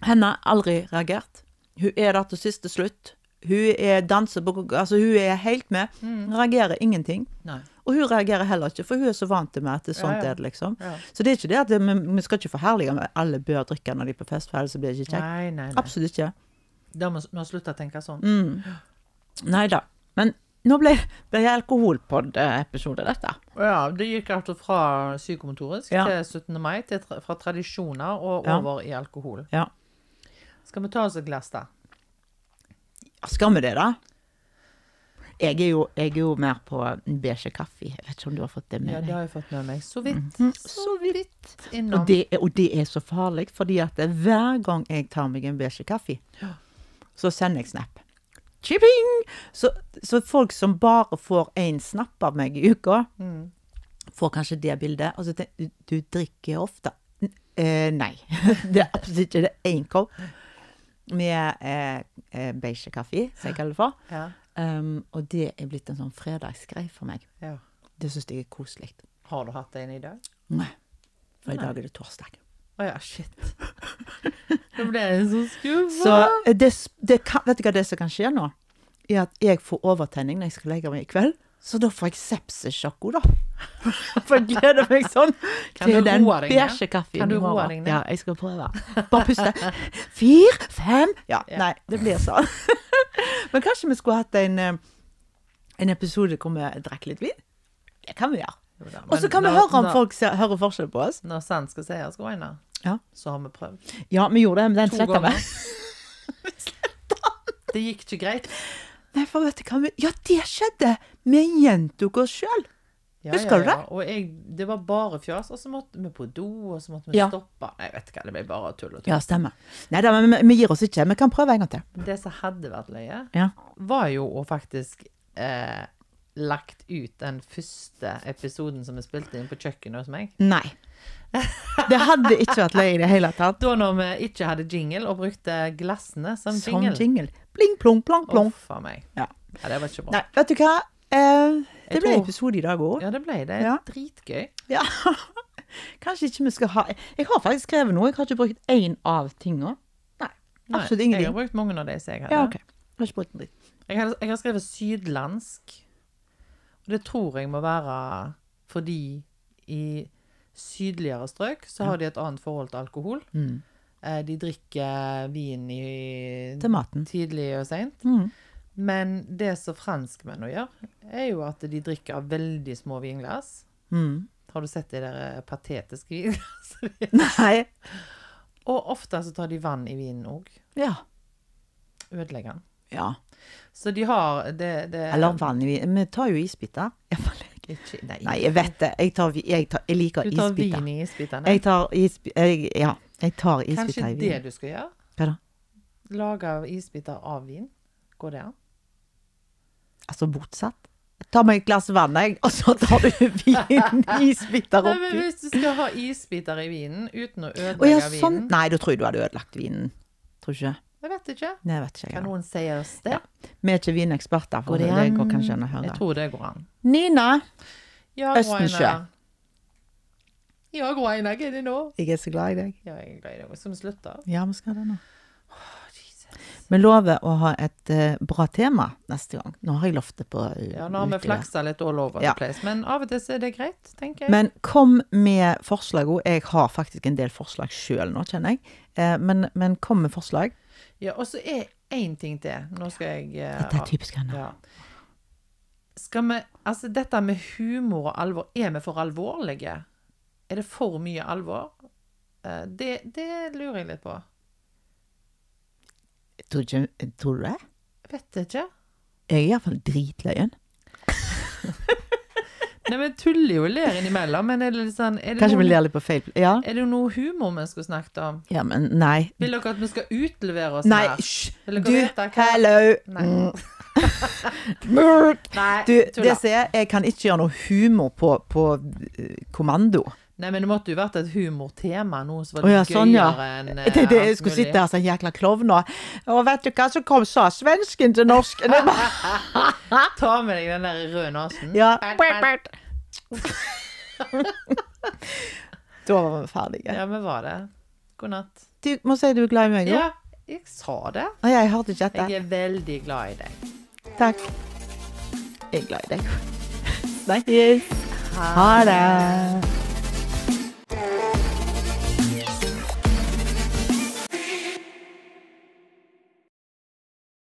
henne har aldri reagert. Hun er der til siste slutt. Hun er danser på Altså, hun er helt med. Hun reagerer ingenting. Nei. Og hun reagerer heller ikke, for hun er så vant til meg at det er sånt Ja, ja. er det, liksom. Ja. Så det er ikke det at det, vi, skal ikke forherlige om alle bør drikke når de er på fest, for ellers blir det ikke kjekt. Nei, nei, nei. Absolutt ikke. Da må vi slutte å tenke sånn. Mm. Nei da. Men nå ble jeg alkoholpod-episode, dette. Ja, det gikk altså fra psykomotorisk Ja. til 17. mai, til, fra tradisjoner og over i alkohol. Ja. Skal vi ta oss et glass, da? Skal vi det, da? Jeg er jo, jeg er jo mer på beige kaffe. Jeg vet ikke om du har fått det med Ja, det har jeg fått med meg. Så vidt. Mhm. Så vidt. Innom. Og det, er, og det er så farlig, fordi at hver gang jeg tar meg en beige kaffe, så sender jeg snap. Chipping! Så, så folk som bare får én snap av meg i uka, Mm. får kanskje det bildet. Og så tenker du, du drikker ofte. Eh, nei. det er absolutt ikke det. Én kopp med eh, eh, beige kaffe, som jeg kaller det for. Ja. Um, og det er blitt en sånn fredagsgreie for meg. ja. Det syns jeg er koselig. Har du hatt en i dag? Nei. For i dag er det torsdag. Å ja, shit. Nå ble jeg så skuffa. Så eh, det, det kan, vet du hva det som kan skje nå? Er at jeg får overtenning når jeg skal legge meg i kveld. Så da får jeg sepsissjokko, da. For jeg gleder meg sånn til den beige kaffen Kan du i morgen. Ja, jeg skal prøve. Bare puste. Fire, fem ja. Nei, det blir sånn. Men kanskje vi skulle hatt en, eh, en episode hvor vi drakk litt vin? Det kan vi gjøre. Og så kan vi høre om folk ser, hører forskjell på oss. Når sant skal sies, Roina, Ja. så har vi prøvd. Ja, vi gjorde det, men den sletta vi. ganger. Det gikk ikke greit. Nei, for vet du hva Ja, det skjedde! Vi gjentok oss sjøl. Ja, Husker ja, du det? Og jeg, det var bare fjas, og så måtte vi på do, og så måtte vi stoppe. Nei, jeg vet ikke det ble bare tull og tull. Ja, stemmer. Nei da, men vi- vi gir oss ikke. Vi kan prøve en gang til. Det som hadde vært løye, Ja. var jo å faktisk eh, lagt ut den første episoden som vi spilte inn på kjøkkenet hos meg. Nei. Det hadde ikke vært løye i det hele tatt. Da når vi ikke hadde jingle, og brukte glassene som Som jingle. jingle. Bling, plong, plong, plong. Uff a meg. Ja. Ja, det var ikke bra. Nei, vet du hva? Eh, det ble tror- episode i dag òg. Ja, det ble det. Ja. Dritgøy. Ja. Kanskje ikke vi skal ha Jeg har faktisk skrevet noe. Jeg har ikke brukt én av tinga. Nei. Nei, Absolutt Jeg har brukt mange av de som jeg hadde. Ja, OK. Jeg har ikke brukt en dritt. Jeg har, jeg har skrevet sydlandsk. Og det tror jeg må være fordi i sydligere strøk så har de et annet forhold til alkohol. Mm. Eh, De drikker vin i Til maten. tidlig og seint. Mm. Men det som franskmennene gjør, er jo at de drikker av veldig små vinglass. Mm. Har du sett de der patetiske vinglassene? Nei. og ofte så tar de vann i vinen òg. Ja. Ødelegger den. ja. Så de har det, det Eller vann i vinen. Vi tar jo isbiter. Iallfall jeg. Ikke, nei, Nei, jeg vet det. Jeg, tar, jeg, tar, jeg liker Du tar isbiter. vin i isbitene. Jeg tar isbiter Ja, jeg tar Kanskje isbiter i det du skal gjøre? Hva da? Lage isbiter av vin? Går det an? Altså motsatt. Ta meg et glass vann, jeg, og så tar du vin, isbiter Nei, men hvis du skal ha isbiter i vinen uten å Å ja, sånn. vinen Nei, da tror jeg du hadde ødelagt vinen. Tror ikke. Jeg vet ikke. Nei, jeg vet ikke. Kan noen si oss det? Ja. Vi er ikke vineksperter, for Går det det, går kanskje an å høre. Jeg tror det går an. Nina, Ja, Østensjø. Ja, Rainer, hva er det nå? jeg er så glad i deg. Ja, jeg er glad i deg. Skal vi slutte? Ja, vi skal det nå. Vi lover å ha et uh, bra tema neste gang. Nå har jeg lovt det på uh, Ja, nå har vi flaksa litt all over Ja. the place, men av og til er det greit, tenker jeg. Men kom med forslag òg. Jeg har faktisk en del forslag sjøl nå, kjenner jeg. Uh, men, men kom med forslag. Ja, og så er én ting til. Nå skal jeg Dette er typisk henne. Ja. Skal vi Altså, dette med humor og alvor, er vi for alvorlige? Er det for mye alvor? Det, det lurer jeg litt på. Tror, du tror du det? Vet ikke. Jeg er iallfall dritløyen. Nei, men tuller jo og ler innimellom, men er det litt sånn er det, Kanskje vi ler litt på feil Ja. er det noe humor vi skulle snakket om? ja, men nei. Vil dere at vi skal utlevere oss Nei, mer? hysj! Du, vite hello! Nei. Mm. Nei, Du, det som ser jeg, jeg kan ikke gjøre noe humor på, på eh, kommando. Nei, men det måtte jo vært et humortema, noe som var ja, litt sånn, ja. gøyere enn Det, det, jeg skulle mulig. sitte her som en jækla klovn og Og vet du hva, som kom sa svensken til norsk Ta med deg den der røde nesen. Ja. Bert, bert. Da var vi ferdige. Ja, vi var det. God natt. Du må si du er glad i meg, nå. Ja, jeg sa det. Å, jeg hørte ikke etter. Jeg er veldig glad i deg. Takk. Jeg er glad i deg. Snakkes. Ha det.